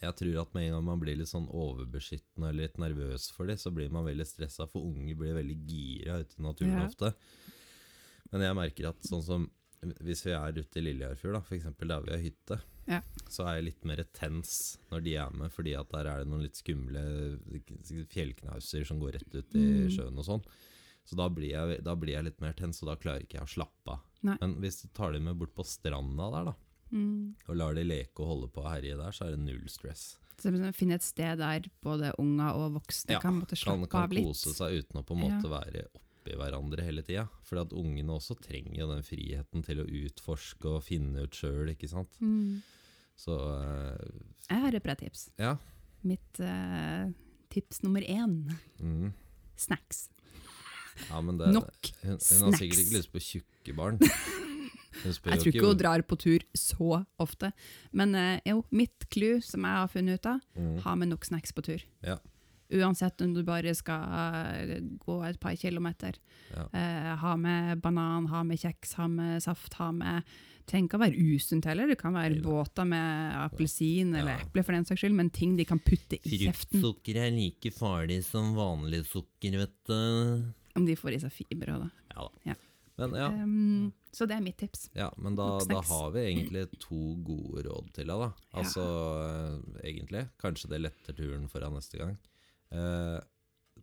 jeg tror at med en gang man blir litt sånn overbeskyttende eller litt nervøs for dem, så blir man veldig stressa, for unger blir veldig gira ute i naturen Ja. ofte. Men jeg merker at sånn som hvis vi er ute i Lillehjørfjord, da, f.eks. der vi har hytte, Ja. så er jeg litt mer tens når de er med, fordi at der er det noen litt skumle fjellknauser som går rett ut i Mm. sjøen og sånn. Så da blir, jeg, da blir jeg litt mer tens, og da klarer ikke jeg å slappe av. Men hvis du tar dem med bort på stranda der, da, Mm. og lar de leke og holde på og herje der, så er det null stress. Så er finne et sted der både unger og voksne Ja, kan måtte slappe kan av litt. Ja, kan kose seg uten å på en måte være oppi hverandre hele tida. For at ungene også trenger jo den friheten til å utforske og finne ut sjøl, ikke sant. Mm. Så uh, Jeg har et bra tips. ja. Mitt uh, tips nummer én Mm. snacks. ja men det, Nok hun, hun har sikkert ikke lyst på tjukke barn. Jeg tror ikke hun drar på tur så ofte. Men uh, jo, mitt clou som jeg har funnet ut av, Mm. ha med nok snacks på tur. Ja. Uansett om du bare skal eh, gå et par kilometer. Ja. Eh, ha med banan, ha med kjeks, ha med saft, ha med Trenger ikke å være usunt heller, det kan være Neida. båter med appelsin eller Ja. eple for den saks skyld, men ting de kan putte i kjeften. Fruktsukker er like farlig som vanlig sukker, vet du. Om de får i seg fiber òg, da. Ja da. Ja. Men ja, Um, så det er mitt tips. ja men da, Nok da snacks. har vi egentlig to gode råd til deg, da. Altså eh, egentlig. Kanskje det letter turen for deg neste gang. Eh,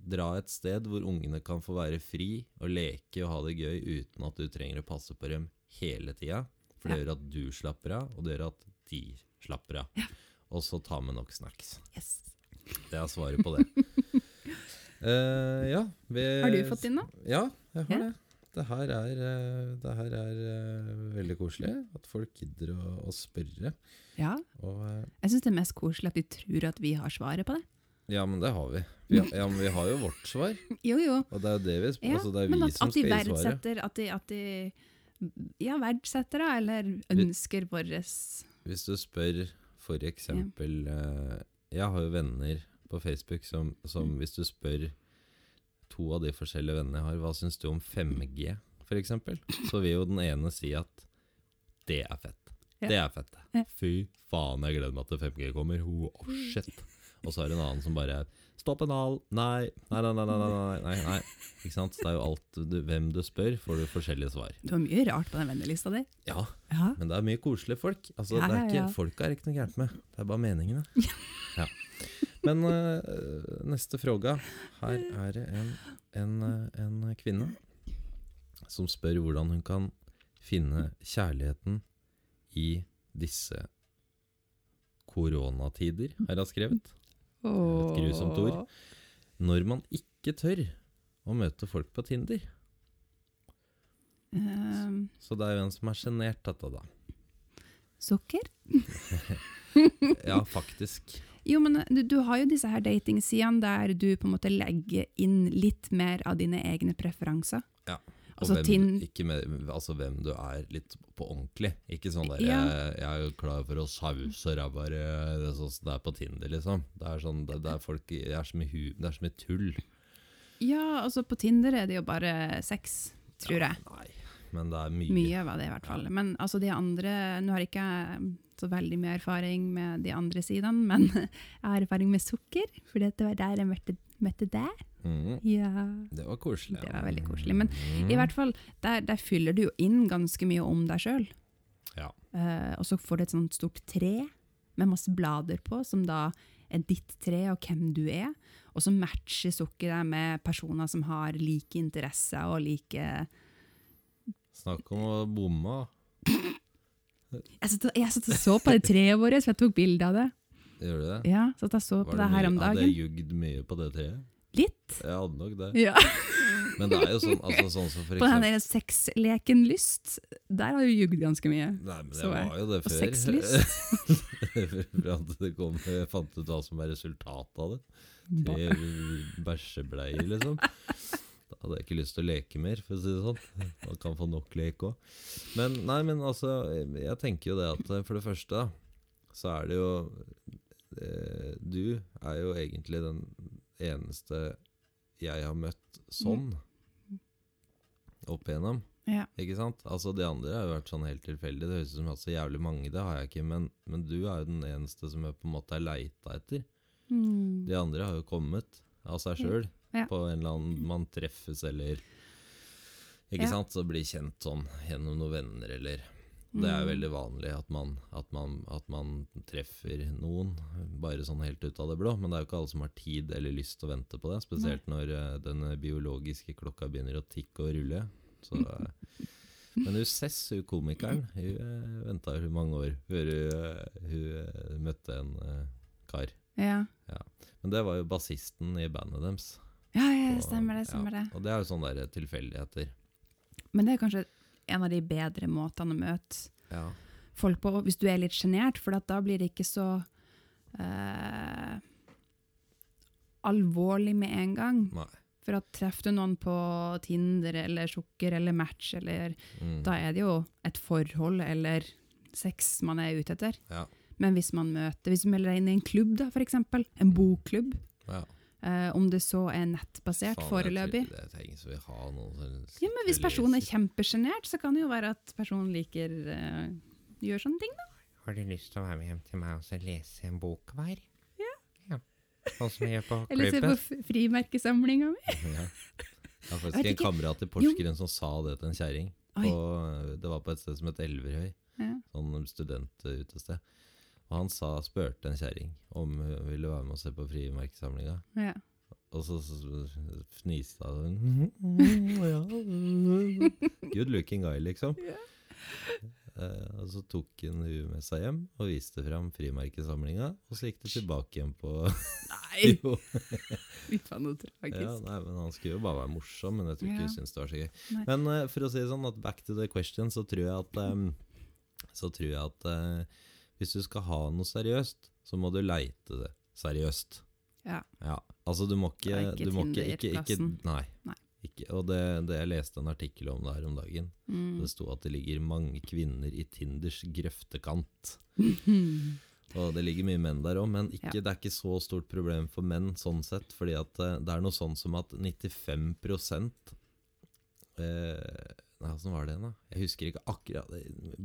dra et sted hvor ungene kan få være fri og leke og ha det gøy uten at du trenger å passe på dem hele tida. For det Ja. gjør at du slapper av, og det gjør at de slapper av. Og så ta med nok snacks. Yes. Det er svaret på det. uh, ja, vi, Har du fått inn noe? Ja, jeg har Ja. det. Det her er, eh, det her er uh, veldig koselig. At folk gidder å, å spørre. Ja. Og, uh, Jeg syns det er mest koselig at de tror at vi har svaret på det. Ja, men det har vi. vi ja, men vi har jo vårt svar. Jo, jo. Og det er jo det vi Ja, altså, Det er vi at, som at skal gi svaret. at de, at de ja, verdsetter det, eller ønsker vårt Hvis du spør for eksempel eh, Jeg har jo venner på Facebook som, som Mm. hvis du spør to av de forskjellige vennene jeg har, hva syns du om 5G, for eksempel, så vil jo den ene si at det er fett. Ja. Det er fett. Ja. Fy faen, jeg gleder meg til 5G kommer. Oh, shit. Og så er det en annen som bare Stopp en hal. Nei. Nei, nei, nei, nei, nei, nei, nei. Ikke sant? Det er jo alt du, Hvem du spør, får du forskjellige svar. Du har mye rart på den vennelista di. Ja, Ja. men det er mye koselige folk. Altså, Ja, det er ikke, ja. Folka er ikke noe gærent med, det er bare meningene. Ja. Men uh, neste fråga. Her er det en, en, eh, en kvinne som spør hvordan hun kan finne kjærligheten i disse koronatider, har hun skrevet. Et grusomt ord. Når man ikke tør å møte folk på Tinder. Ehm, Så det er jo en som er sjenert dette, da. sukker? Ja, faktisk. Jo, men du, du har jo disse her datingsidene der du på en måte legger inn litt mer av dine egne preferanser. Ja. Og Altså, hvem, Tin- ikke med, altså hvem du er litt på ordentlig. Ikke sånn der Ja. jeg, jeg er klar for å sause ræva det er sånn som det er på Tinder, liksom. Det er sånn, det, det er folk Det er så mye, hu, det er så mye tull. Ja, altså på Tinder er det jo bare sex, tror jeg. Nei, men det er mye. Mye var det i hvert fall. Men altså de andre Nå har ikke jeg så veldig mye erfaring med de andre sidene, men jeg har erfaring med sukker, for det var der jeg møtte, møtte deg. Mhm. Ja. Det var koselig. Det var veldig koselig. Men mm. i hvert fall, der, der fyller du jo inn ganske mye om deg sjøl. Ja. og så får du et sånt stort tre med masse blader på, som da er ditt tre og hvem du er. Og så matcher sukkeret med personer som har like interesser og like Snakk om å bomme. Jeg satt, og- jeg satt og så på det treet vårt, for jeg tok bilde av det. Gjør du det? Ja, så jeg så på det, her om dagen. Hadde jeg jugd mye på det treet? Litt. Jeg hadde nok det. Ja. Men det er jo sånn, altså, sånn som for På den eksempel der sexleken lyst, der har du jugd ganske mye. Nei, men det var jo det før. Og sexlyst. For at det kom, jeg fant ut hva som er resultatet av det. Til bæsjebleier, liksom. Da hadde jeg ikke lyst til å leke mer, for å si det sånn. Man kan få nok lek òg. Men nei, men altså, jeg tenker jo det at eh, for det første, så er det jo eh, Du er jo egentlig den eneste jeg har møtt sånn opp igjennom. Ja. Ikke sant? Altså De andre har jo vært sånn helt tilfeldig. Det høres ut som jeg har så jævlig mange, det har jeg ikke. Men, men du er jo den eneste som jeg på en måte er leita etter. Mm. De andre har jo kommet av seg sjøl. Ja. På en eller annen Man treffes eller Ikke Ja. sant? Så blir kjent sånn gjennom noen venner eller Det er Mm. veldig vanlig at man, at, man, at man treffer noen bare sånn helt ut av det blå. Men det er jo ikke alle som har tid eller lyst til å vente på det. Spesielt når eh, den biologiske klokka begynner å tikke og rulle. Så, eh, men hun Cess, hun komikeren, hun uh, venta jo mange år før hun, eh, hun eh, møtte en eh, kar. Ja. Men det var jo bassisten i bandet deres. ja, ja, det stemmer det. stemmer ja, det. Og det er jo sånne der tilfeldigheter. Men det er kanskje en av de bedre måtene å møte Ja. folk på, hvis du er litt sjenert, for at da blir det ikke så eh, alvorlig med en gang. Nei. For at treffer du noen på Tinder eller Sukker eller Match, eller, Mm. da er det jo et forhold eller sex man er ute etter. Ja. Men hvis man møter, hvis du melder deg inn i en klubb, da, for eksempel, en bokklubb, ja. Eh, om det så er nettbasert Faen, foreløpig Jeg, tror- jeg så vi har noen ja, men Hvis personen er kjempesjenert, så kan det jo være at personen liker uh, gjør sånne ting. da. Har du lyst til å være med hjem til meg og så lese en bok hver? Ja. Sånn som vi gjør på Eller se på klubben. frimerkesamlinga mi. Ja. Jeg har Jeg faktisk en kamerat i Porsgrunn som sa det til en kjerring. Det var på et sted som het Elverhøy, Ja. sånn studentutested. Og han sa, spurte en kjerring om hun ville være med og se på frimerkesamlinga. Ja. Og så, så, så fniste hun. Ja. Good looking guy, liksom. Eh, og så tok hun hun med seg hjem og viste fram frimerkesamlinga. Og så gikk det tilbake igjen på Nei! Jo. Litt av noe tragisk. Ja, nei, men Han skulle jo bare være morsom, men jeg tror ikke Ja. hun syntes det var så gøy. Men uh, for å si det sånn, at back to the question, så tror jeg at um, Så tror jeg at eh, hvis du skal ha noe seriøst, så må du leite det seriøst. Ja. Ja, altså du må ikke, ikke du må ikke, ikke, ikke Tinder-plassen. Nei. Nei. Ikke, og det, det Jeg leste en artikkel om det her om dagen. Mm. Det sto at det ligger mange kvinner i Tinders grøftekant. Og det ligger mye menn der òg, men ikke, Ja. det er ikke så stort problem for menn sånn sett. Fordi at eh, det er noe sånn som at 95 eh, Nei, åssen var det igjen, da? Jeg husker ikke akkurat.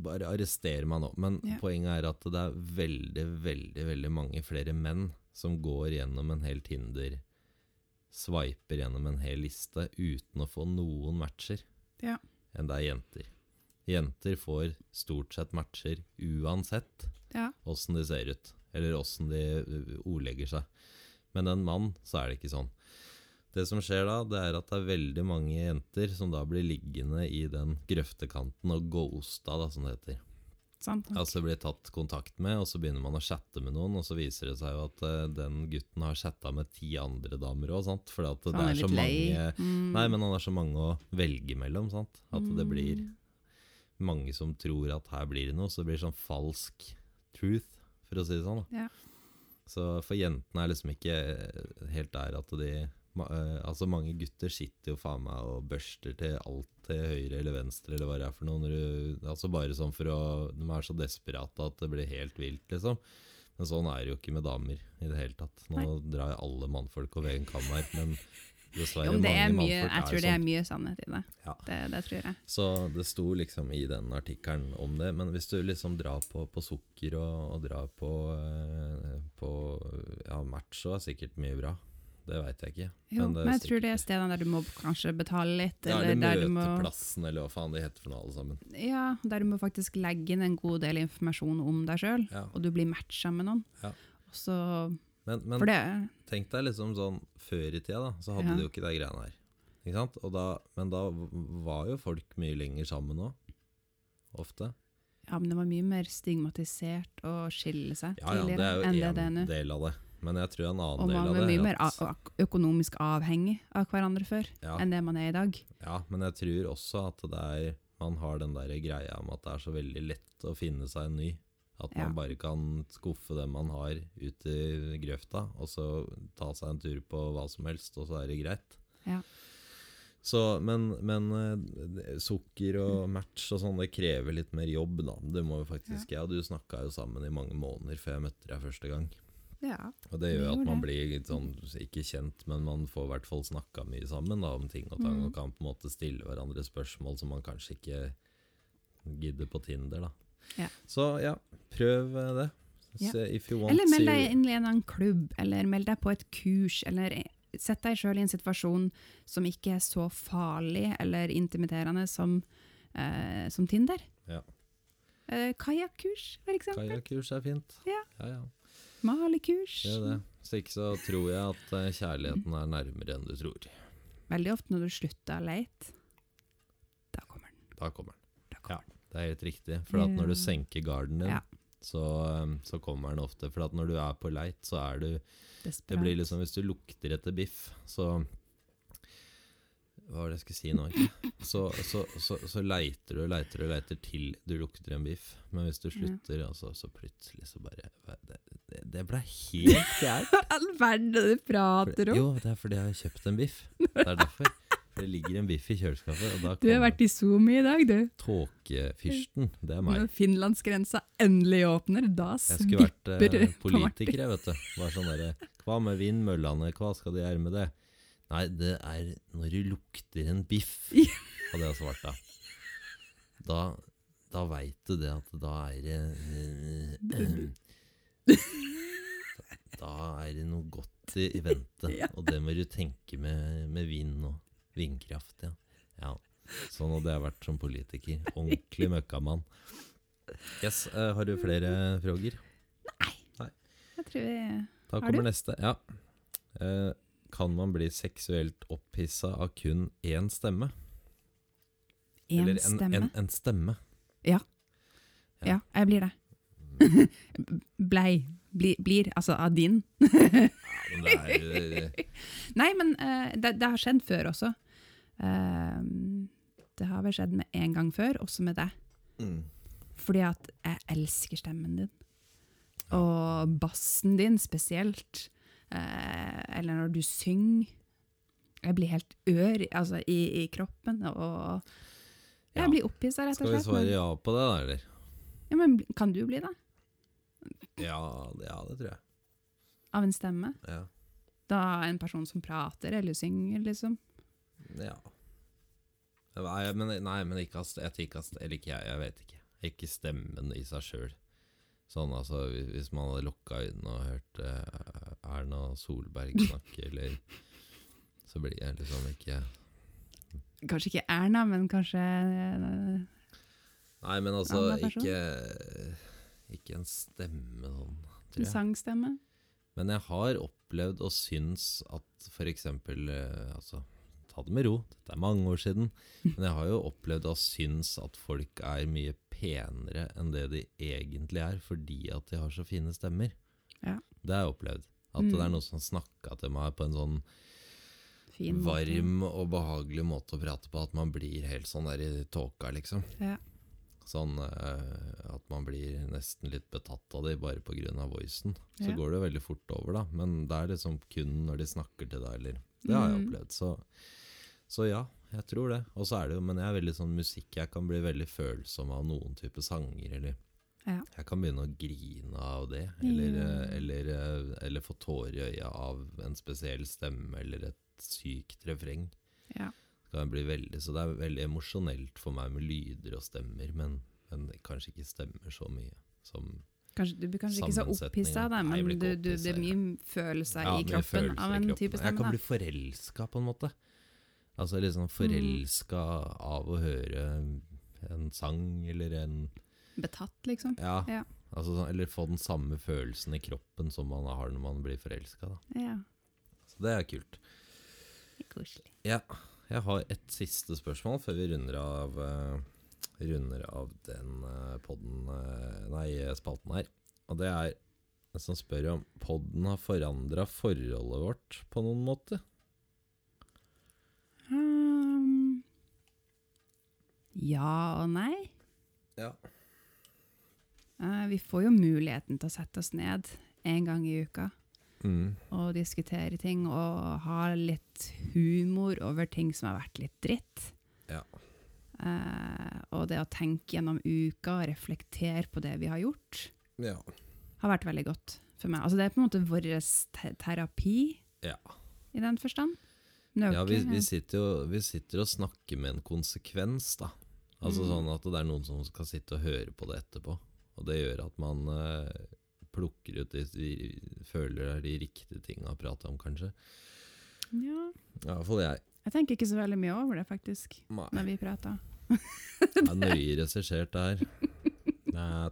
Bare arrester meg nå. Men Ja. poenget er at det er veldig, veldig veldig mange flere menn som går gjennom en hel Tinder Sveiper gjennom en hel liste uten å få noen matcher, Ja. enn det er jenter. Jenter får stort sett matcher uansett Ja. de ser ut, eller åssen de ordlegger seg. Men en mann, så er det ikke sånn. Det som skjer da, det er at det er veldig mange jenter som da blir liggende i den grøftekanten og ghosta, da, som det heter. Sant? Altså blir tatt kontakt med, og så begynner man å chatte med noen, og så viser det seg jo at uh, den gutten har chatta med ti andre damer òg, sant. Fordi at Så det han er så mange Mm. Nei, men han har så mange å velge mellom, sant. At det blir Mm. mange som tror at her blir det noe, så det blir sånn falsk truth, for å si det sånn. Da. Ja. Så for jentene er liksom ikke helt der at de ma- eh, Altså Mange gutter sitter jo faen meg og børster til alt til høyre eller venstre eller hva det er for noe. Når du, altså bare sånn for å De er så desperate at det blir helt vilt, liksom. Men sånn er det jo ikke med damer i det hele tatt. Nå drar jeg alle mannfolk over en kam her, men dessverre Jo, men det er mange mye, jeg tror det er sånn. mye sannhet i det. Ja. Det, det tror jeg. Så det sto liksom i den artikkelen om det. Men hvis du liksom drar på, på sukker og, og drar på, eh, på Ja, så er sikkert mye bra. Det veit jeg ikke. Jo, det men, jeg tror det er stedene der du må kanskje betale litt, Ja, eller eller du må Møteplassen, eller hva faen det heter for noe, alle sammen. Ja, der du må faktisk legge inn en god del informasjon om deg sjøl, Ja. og du blir matcha med noen. Ja. Så, Men, men det tenk deg liksom sånn før i tida, da, så hadde Ja. de jo ikke de greiene her. Ikke sant? Da, men da var jo folk mye lenger sammen òg. Ofte. Ja, men det var mye mer stigmatisert å skille seg Ja enn det tidligere er enn det jo det er en nå. del av det. Men jeg tror en annen Og del man av var det mye er mer at- a- a- økonomisk avhengig av hverandre før Ja. enn det man er i dag. Ja, men jeg tror også at det er Man har den der greia om at det er så veldig lett å finne seg en ny. At man Ja. bare kan skuffe det man har ut i grøfta, og så ta seg en tur på hva som helst, og så er det greit. Ja. Så, men, men eh, sukker og match og sånn, det krever litt mer jobb, da. Det må jo faktisk Jeg og du snakka jo sammen i mange måneder før jeg møtte deg første gang. Ja. Og det gjør at man blir sånn, ikke kjent, men man får i hvert fall snakka mye sammen da, om ting og tang, Mm. og kan på en måte stille hverandre spørsmål som man kanskje ikke gidder på Tinder. da. Ja. Så ja, prøv det. Ja. If you want, Eller meld deg inn i en annen klubb, eller meld deg på et kurs, eller sett deg sjøl i en situasjon som ikke er så farlig eller intimiderende som, eh, som Tinder. Ja. Eh, Kajakkurs, for eksempel. Kajakkurs er fint. Ja. ja, ja. Malekurs. Gjør det. Hvis ikke så tror jeg at eh, kjærligheten er nærmere enn du tror. Veldig ofte når du slutter å leite, da kommer den. Da kommer den. Da kommer den. Det er helt riktig. For at når du senker garden din, Ja. så, eh, så kommer den ofte. For at når du er på leit, så er du Det blir liksom Hvis du lukter etter biff, så Hva var det jeg skulle si nå? Så, så, så, så leiter du og leiter og leiter til du lukter en biff. Men hvis du slutter, altså, så plutselig så bare Det, det, det ble helt gærent. All verden du prater om! Jo, det er fordi jeg har kjøpt en biff. Det er derfor. For det ligger en biff i kjøleskapet, og da Du har vært i Zoom i dag, du. tåkefyrsten. Det er meg. Når finlandsgrensa endelig åpner, da Jeg skulle vært svipper eh, politiker, jeg, vet du. Bare sånn derre Hva med vindmøllene, hva skal de gjøre med det? Nei, det er når du lukter en biff, hadde jeg svart da. Da, da veit du det at da er det øh, Da er det noe godt i, vente. Og det må du tenke med, med vind og vindkraft, ja. ja. Sånn hadde jeg vært som politiker. Ordentlig møkkamann. Yes, uh, har du flere frågor? Nei, Jeg tror jeg Da kommer neste. Ja. Eh, kan man bli seksuelt opphissa av kun én stemme? En Eller en, stemme. En, en stemme. Ja. Ja. Ja, jeg blir det. Blei. Bli, blir, altså av din. Ja, men det Nei, men uh, det, det har skjedd før også. Uh, det har vel skjedd med en gang før, også med deg. mm. Fordi at jeg elsker stemmen din. Og bassen din spesielt. Eh, eller når du synger. Jeg blir helt ør altså, i, i kroppen. Og jeg Ja. blir opphissa, rett og slett. Skal vi svare ja på det, da, eller? Ja, men kan du bli det? Ja, ja det tror jeg. Av en stemme? Ja. Da en person som prater eller synger, liksom? ja. Nei, men, nei, men ikke jeg ikke jeg, jeg vet ikke. Ikke stemmen i seg sjøl. Sånn altså, hvis- man hadde lukka øynene og hørt eh, Erna Solberg snakke, eller Så blir jeg liksom ikke Kanskje ikke Erna, men kanskje eh, Nei, men altså, ikke, ikke en stemme sånn, tror jeg. en sangstemme. Men jeg har opplevd og syns at eksempel, eh, altså, ta det med ro. Dette er mange år siden. Men jeg har jo opplevd og syns at folk er mye penere enn det de egentlig er, fordi at de har så fine stemmer. Ja. Det har jeg opplevd. At Mm. det er noen som snakka til meg på en sånn Fin måte. varm og behagelig måte å prate på, at man blir helt sånn der i tåka, liksom. Ja. Sånn uh, at man blir nesten litt betatt av det bare pga. voicen. Så Ja. går det veldig fort over, da. Men det er liksom kun når de snakker til deg, eller Det har jeg Mm. opplevd. Så, så ja, jeg tror det. Og så er det jo, men jeg er veldig sånn musikk Jeg kan bli veldig følsom av noen type sanger, eller Ja. Jeg kan begynne å grine av det, eller, mm. eller, eh, eller få tårer i øya av en spesiell stemme, eller et sykt refreng Ja. kan jeg bli veldig, så det er veldig emosjonelt for meg med lyder og stemmer, men, men kanskje ikke stemmer så mye som Kanskje, du blir kanskje ikke så opphissa, men Nei, du, du, det er mye følelser Ja, i kroppen følelser av i en kroppen. type Jeg kan bli forelska, på en måte. Altså litt sånn forelska av å høre en sang, eller en Betatt, liksom. Ja. Ja. Altså, sånn- eller få den samme følelsen i kroppen som man har når man blir forelska. Ja. Så det er kult. Koselig. Ja, jeg har et siste spørsmål før vi runder av, uh, runder av den uh, podden, uh, nei, spalten her. Og det er en som spør om podden har forandra forholdet vårt på noen måte. Ja og nei. Ja. Eh, vi får jo muligheten til å sette oss ned en gang i uka Mm. og diskutere ting og ha litt humor over ting som har vært litt dritt. Ja. Uh, og det å tenke gjennom uka og reflektere på det vi har gjort, Ja. har vært veldig godt for meg. Altså det er på en måte vår te terapi Ja. i den forstand. Nøke, Ja, vi, vi, sitter jo, vi sitter og snakker med en konsekvens, da. Altså Mm. sånn at det er noen som skal sitte og høre på det etterpå. Og det gjør at man eh, plukker ut de de føler er de riktige tinga å prate om, kanskje. Ja, I hvert jeg. jeg tenker ikke så veldig mye over det, faktisk, Nei. når vi prater. Det er nøye regissert, det her.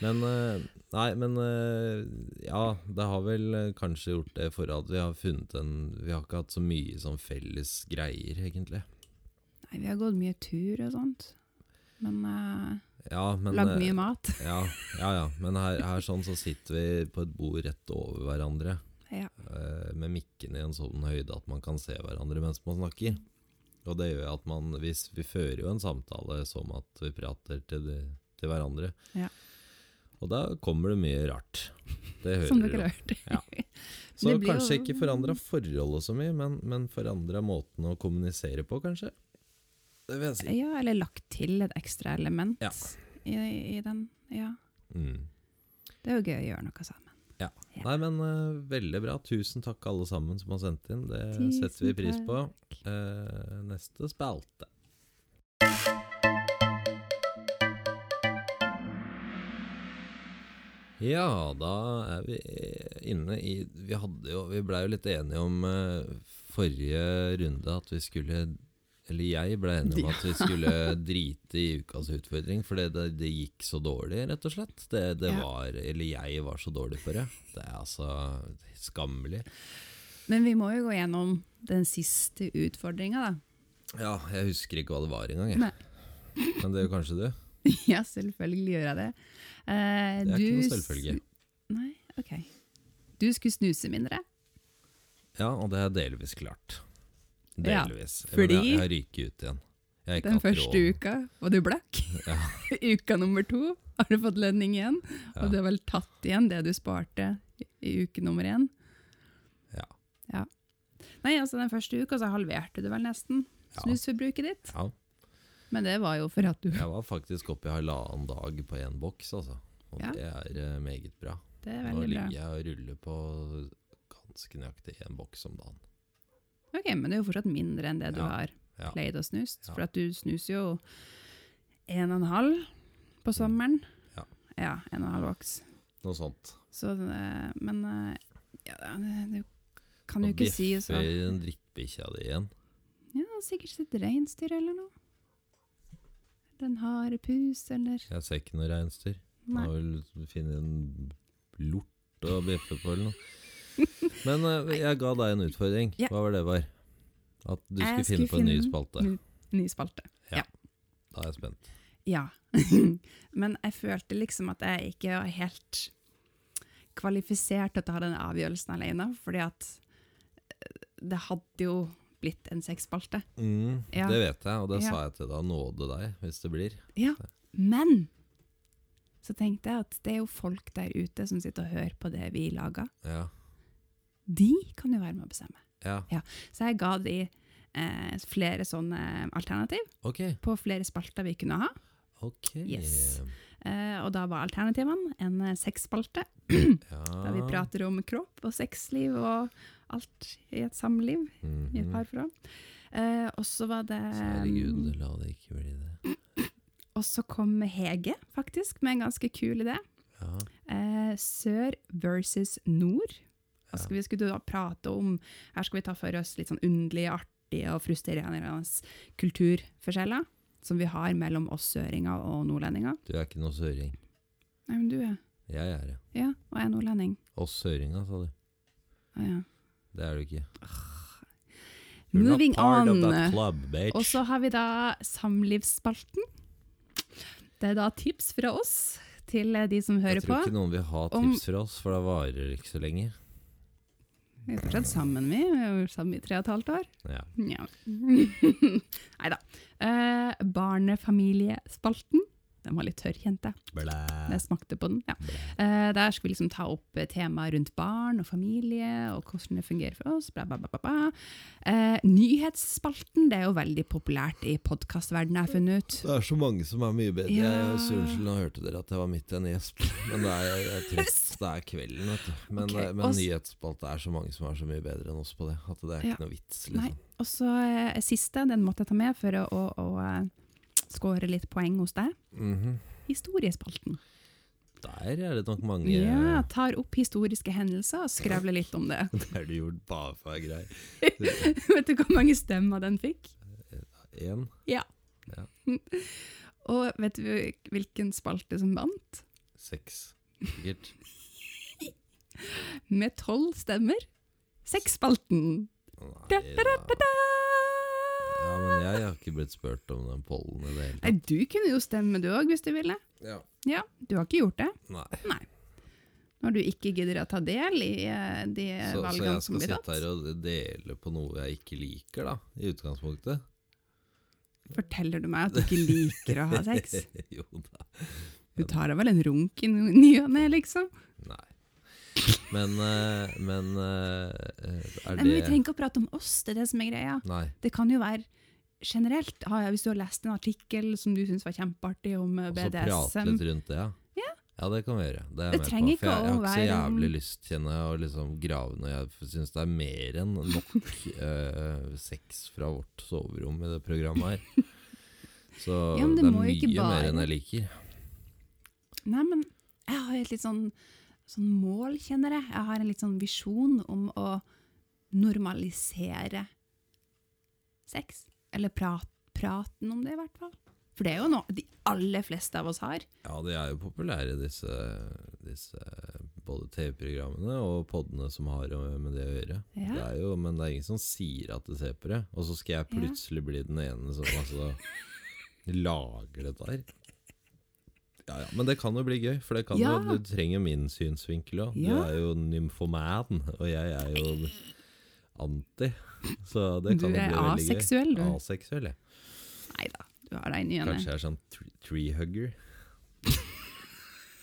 Men eh, Nei, men eh, Ja, det har vel kanskje gjort det for at vi har funnet en Vi har ikke hatt så mye sånn felles greier, egentlig. Nei, vi har gått mye tur og sånt. Men uh, Ja, men lagd eh, mye mat. Ja, ja, ja. men her, her sånn så sitter vi på et bord rett over hverandre. Ja. Uh, med mikken i en sånn høyde at man kan se hverandre mens man snakker. Og det gjør at man Vi, vi fører jo en samtale som at vi prater til, de, til hverandre. Ja. Og da kommer det mye rart. Det hører Som dere har hørt. Ja. Så kanskje jo- ikke forandra forholdet så mye, men, men forandra måten å kommunisere på, kanskje. Det vil jeg si. Ja, eller lagt til et ekstra element Ja. i, i den. Ja. Mm. Det er jo gøy å gjøre noe sammen. Ja. Nei, men uh, veldig bra. Tusen takk alle sammen som har sendt inn. Det Tusen setter vi pris på. Eh, neste spalte. Ja, da er vi inne i Vi jo Vi blei jo litt enige om uh, forrige runde at vi skulle Eller jeg ble enig om at vi skulle drite i ukas utfordring, for det, det, gikk så dårlig, rett og slett. Det, det Ja. var Eller jeg var så dårlig for det. Det er altså skammelig. Men vi må jo gå gjennom den siste utfordringa, da. Ja, jeg husker ikke hva det var engang, jeg. Men det gjør kanskje du? ja, selvfølgelig gjør jeg det. Uh, Det er du ikke noe selvfølge. Nei, ok. Du skulle snuse mindre. Ja, og det er delvis klart. Ja, Delvis. fordi- jeg, jeg har ryket ut igjen. Den første uka var du blakk. Ja, Uka nummer to har du fått lønning igjen. Ja. Og du har vel tatt igjen det du sparte i- uke nummer én. Ja. Nei, altså den første uka så halverte du vel nesten Ja. snusforbruket ditt. ja. Men det var jo for at du Jeg var faktisk oppe i halvannen dag på én boks, altså. Og Ja. det er eh, meget bra. Det er veldig bra. Nå ligger jeg og ruller på ganske nøyaktig én boks om dagen. Ok, Men det er jo fortsatt mindre enn det du har å snuse. Ja. For at du snuser jo en og en halv på sommeren. Ja. Ja, en og en halv voks. Noe sånt. Så, men eh, ja, det kan jo ikke si så. bjeffer den drittbikkja di igjen. Ja, sikkert sitt reinsdyr eller noe. Eller en hare pus, eller Jeg ser ikke noe reinsdyr. Har vel funnet en lort å bjeffe på eller noe. Men uh, jeg ga deg en utfordring. Ja. Hva var det var? At du skulle finne på en ny spalte. ny- Ny spalte. Da er jeg spent. Ja. Men jeg følte liksom at jeg ikke var helt kvalifisert til å ta den avgjørelsen alene, fordi at eh, det hadde jo blitt en sexspalte. Mm, Ja. Det vet jeg, og det Ja. sa jeg til deg. Nåde deg, hvis det blir. Ja, men så tenkte jeg at det er jo folk der ute som sitter og hører på det vi lager. Ja. De kan jo være med å bestemme. ja. Så jeg ga de eh, flere sånne alternativ okay. på flere spalter vi kunne ha. ok. Yes. Eh, og da var alternativene en eh, sexspalte, Ja. der vi prater om kropp og sexliv og alt i et samliv, i et Mhm. parforhold. Eh, og så var det Herregud, la det ikke bli det. Og så kom Hege, faktisk, med en ganske kul idé. Ja. Eh, sør versus nord. Skal vi skulle da prate om Her skal vi ta for oss litt sånn underlige, artige og frustrerende kulturforskjeller som vi har mellom oss søringer og nordlendinger. Du er ikke noe søring. Nei, men du er Jeg er det. Ja, og jeg er nordlending. Oss søringer, sa du. Ah, ja. Det er du ikke. Moving on. Club. Og så har vi da samlivsspalten. Det er da tips fra oss til de som hører på. jeg tror ikke noen vil ha tips fra oss, for det varer ikke så lenge. Vi er fortsatt sammen, vi. Vi har vært sammen i tre og et halvt år. Ja. Ja. Nei da. Eh, barnefamiliespalten. Den var litt tørr, kjente jeg. Jeg smakte på den. Ja. Eh, der skal vi liksom ta opp eh, temaer rundt barn og familie, og hvordan det fungerer for oss. Bla, bla, bla, bla. Eh, nyhetsspalten det er jo veldig populært i podkastverdenen, har jeg funnet ut. Det er så mange som er mye bedre. Ja. Jeg så Unnskyld, nå hørte dere at jeg var midt i en gjesp. Men det er, jeg er trist. Det er kvelden, vet du. Men, Ok, eh, men nyhetsspalte er så mange som er så mye bedre enn oss på det. At det er Ja. ikke noe vits, liksom. Nei. Og så eh, siste, den måtte jeg ta med for å, å, å score litt poeng hos deg. Mhm. Historiespalten. Der er det nok mange Ja, tar opp historiske hendelser og skravler litt om det. Det har du gjort bare for være. Vet du hvor mange stemmer den fikk? Én. Og vet du hvilken spalte som vant? Seks, sikkert. Med tolv stemmer. Sexspalten! Nei, Da, da, da, da, da. Men jeg har ikke blitt spurt om den pollen i det hele Nei, tatt. du kunne jo stemme du òg, hvis du ville. Ja. Ja, Du har ikke gjort det Nei. når du ikke gidder å ta del i eh, de Så, så valgene jeg som skal blir sitte her tatt. og dele på noe jeg ikke liker, da, i utgangspunktet? Forteller du meg at du ikke liker å ha sex? jo da. Du tar deg vel en runk i no- ny og ne, liksom? Nei. Men, eh, men eh, er Nei, men vi det trenger ikke å prate om oss, det er det som er greia. Nei. Det kan jo være generelt. har jeg, hvis du har lest en artikkel som du syns var kjempeartig om BDSM Og så prate litt rundt det, ja. Ja, det kan vi gjøre. Det Det trenger på. For jeg, ikke jeg har å ikke så være jævlig lyst, kjenner jeg, å liksom grave når jeg syns det er mer enn nok eh, sex fra vårt soverom i det programmet her. Så Ja, det, det er må mye ikke mer enn jeg liker. Nei, men jeg har et litt sånn, sånn mål, kjenner jeg. Jeg har en litt sånn visjon om å normalisere sex. Eller prat, praten om det, i hvert fall. For det er jo noe de aller fleste av oss har. Ja, de er jo populære, disse, disse både TV-programmene og podene som har med det å gjøre. Ja. Det er jo, men det er ingen som sier at de ser på det. Og så skal jeg plutselig bli den ene som altså, lager det der. Ja, ja, Men det kan jo bli gøy, for det kan Ja. jo, du trenger min synsvinkel òg. Ja. Du er jo nymfoman, og jeg er jo anti. Så det kan du er bli aseksuell, du. Aseksuell, ja. Nei da, du har deg ny. Kanskje jeg er sånn tre- treehugger.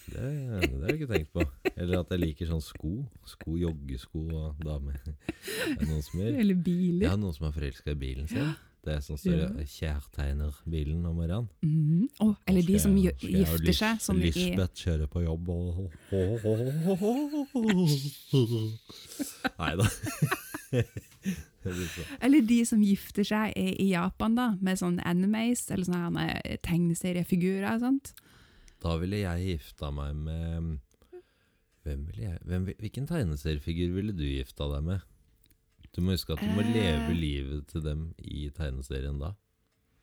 Det, det har jeg ikke tenkt på. Eller at jeg liker sånn sko. Sko, Joggesko og damer. Er. Eller biler. Ja, noen som er forelska i bilen sin. Det er sånn som Ja. kjærtegner bilen om morgenen. Mhm. Oh, eller de som jeg- gifter Lis- seg som Lisbeth kjører på jobb og Nei da. Eller de som gifter seg i, i Japan, da, med sånn animes, eller sånne tegneseriefigurer og sånt. Da ville jeg gifta meg med Hvem ville jeg hvem, Hvilken tegneseriefigur ville du gifta deg med? Du må huske at du må Eh. leve livet til dem i tegneserien da.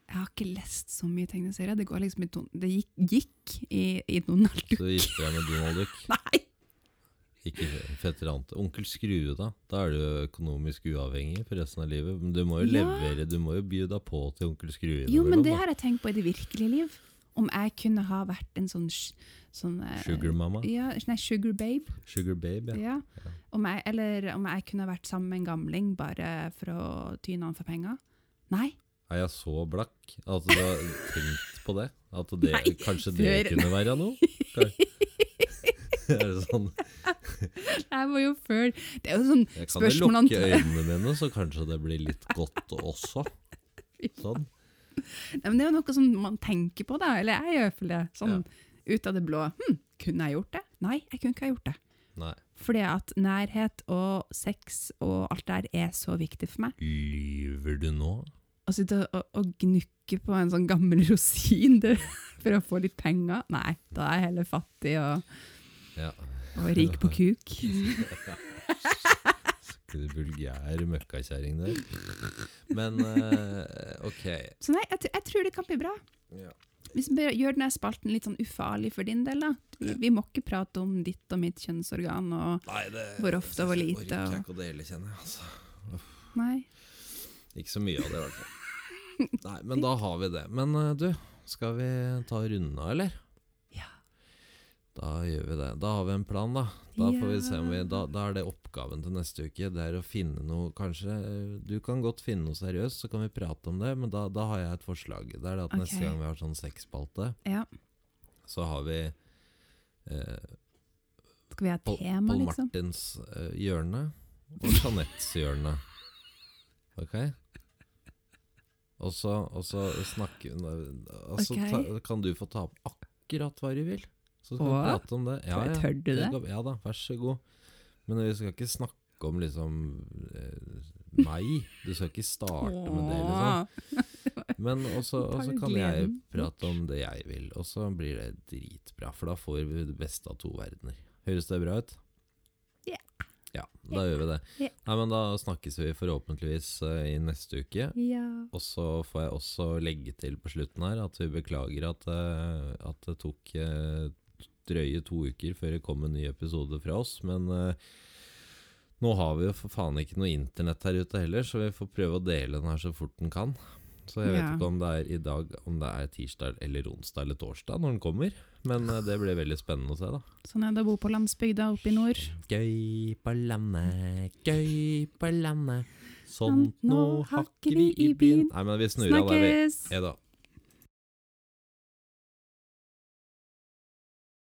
Jeg har ikke lest så mye tegneserier. Det, går liksom i det gikk, gikk i, i Donald Duck. Så gifter jeg med Donald Duck. Nei! Ikke fetter ante. Onkel Skrue, da? Da er du økonomisk uavhengig for resten av livet. Men du må jo Ja. levere, du må jo by deg på til onkel Skrue Jo, men det har jeg tenkt på i det virkelige liv. Om jeg kunne ha vært en sånn, sånn Sugarmamma? Sugar mama? Ja, nei, sugar babe. Sugar babe, ja. Ja. Om jeg, eller om jeg kunne vært sammen med en gamling bare for å tyne han for penger. Nei. Er jeg så blakk at du har tenkt på det? At det, Nei, kanskje det før- kunne være noe? Er det sånn Jeg må jo føle Det er jo sånn Jeg kan jo lukke øynene mine, så kanskje det blir litt godt også. Sånn. Nei, men Det er jo noe som man tenker på, da. Eller jeg gjør iallfall det. Sånn ut av det blå. Hm, kunne jeg gjort det? Nei, jeg kunne ikke ha gjort det. Nei. Fordi at nærhet og sex og alt der er så viktig for meg. Lyver du nå? Å sitte og, og gnukke på en sånn gammel rosin det, for å få litt penger, nei, da er jeg heller fattig og, Ja. Og rik på kuk. Vulgær møkkakjerring der. Men uh, ok. Så nei, jeg, jeg tror det kan bli bra. Ja. Hvis vi gjør denne spalten litt sånn ufarlig for din del, da. Vi, vi må ikke prate om ditt og mitt kjønnsorgan og Nei, det Hvor ofte og hvor det lite, orker jeg ikke å dele, kjenner jeg. Altså. Nei. Ikke så mye av det, i hvert fall. Nei, men da har vi det. Men eh, du, skal vi ta runda, eller? Ja. Da gjør vi det. Da har vi en plan, da. Da får vi se om vi da, da er det oppgaven til neste uke. Det er å finne noe Kanskje eh, du kan godt finne noe seriøst, så kan vi prate om det. Men da, da har jeg et forslag. Det er det at neste gang vi har sånn sexspalte, Ja. så har vi eh, Skal vi ha tema, Paul liksom? Martins eh, hjørne og Jeanettes hjørne. Ok? Og så, og så snakker altså, okay. ta, Kan du få ta opp akkurat hva du vil? Så skal vi prate om det. Ja, ja. Tør du det? Ja da, vær så god. Men vi skal ikke snakke om liksom eh, meg. Du skal ikke starte med det, liksom. Men også, også kan jeg prate om det jeg vil, og så blir det dritbra. For da får vi det beste av to verdener. Høres det bra ut? Ja. Ja, da gjør vi det. Ja. Nei, men Da snakkes vi forhåpentligvis uh, i neste uke. Ja. Og så får jeg også legge til på slutten her at vi beklager at, uh, at det tok eh, drøye to uker før det kom en ny episode fra oss. Men eh, nå har vi jo for faen ikke noe internett her ute heller, så vi får prøve å dele den her så fort den kan. Så jeg vet Ja. ikke om det er i dag, om det er tirsdag eller onsdag eller torsdag når den kommer. Men eh, det blir veldig spennende å se, da. Sånn er det å bo på landsbygda oppe i nord. Gøy på landet, gøy på landet. Sånt Sånt nå hakker vi i byen. Nei, men vi snur av der, vi. Ja da.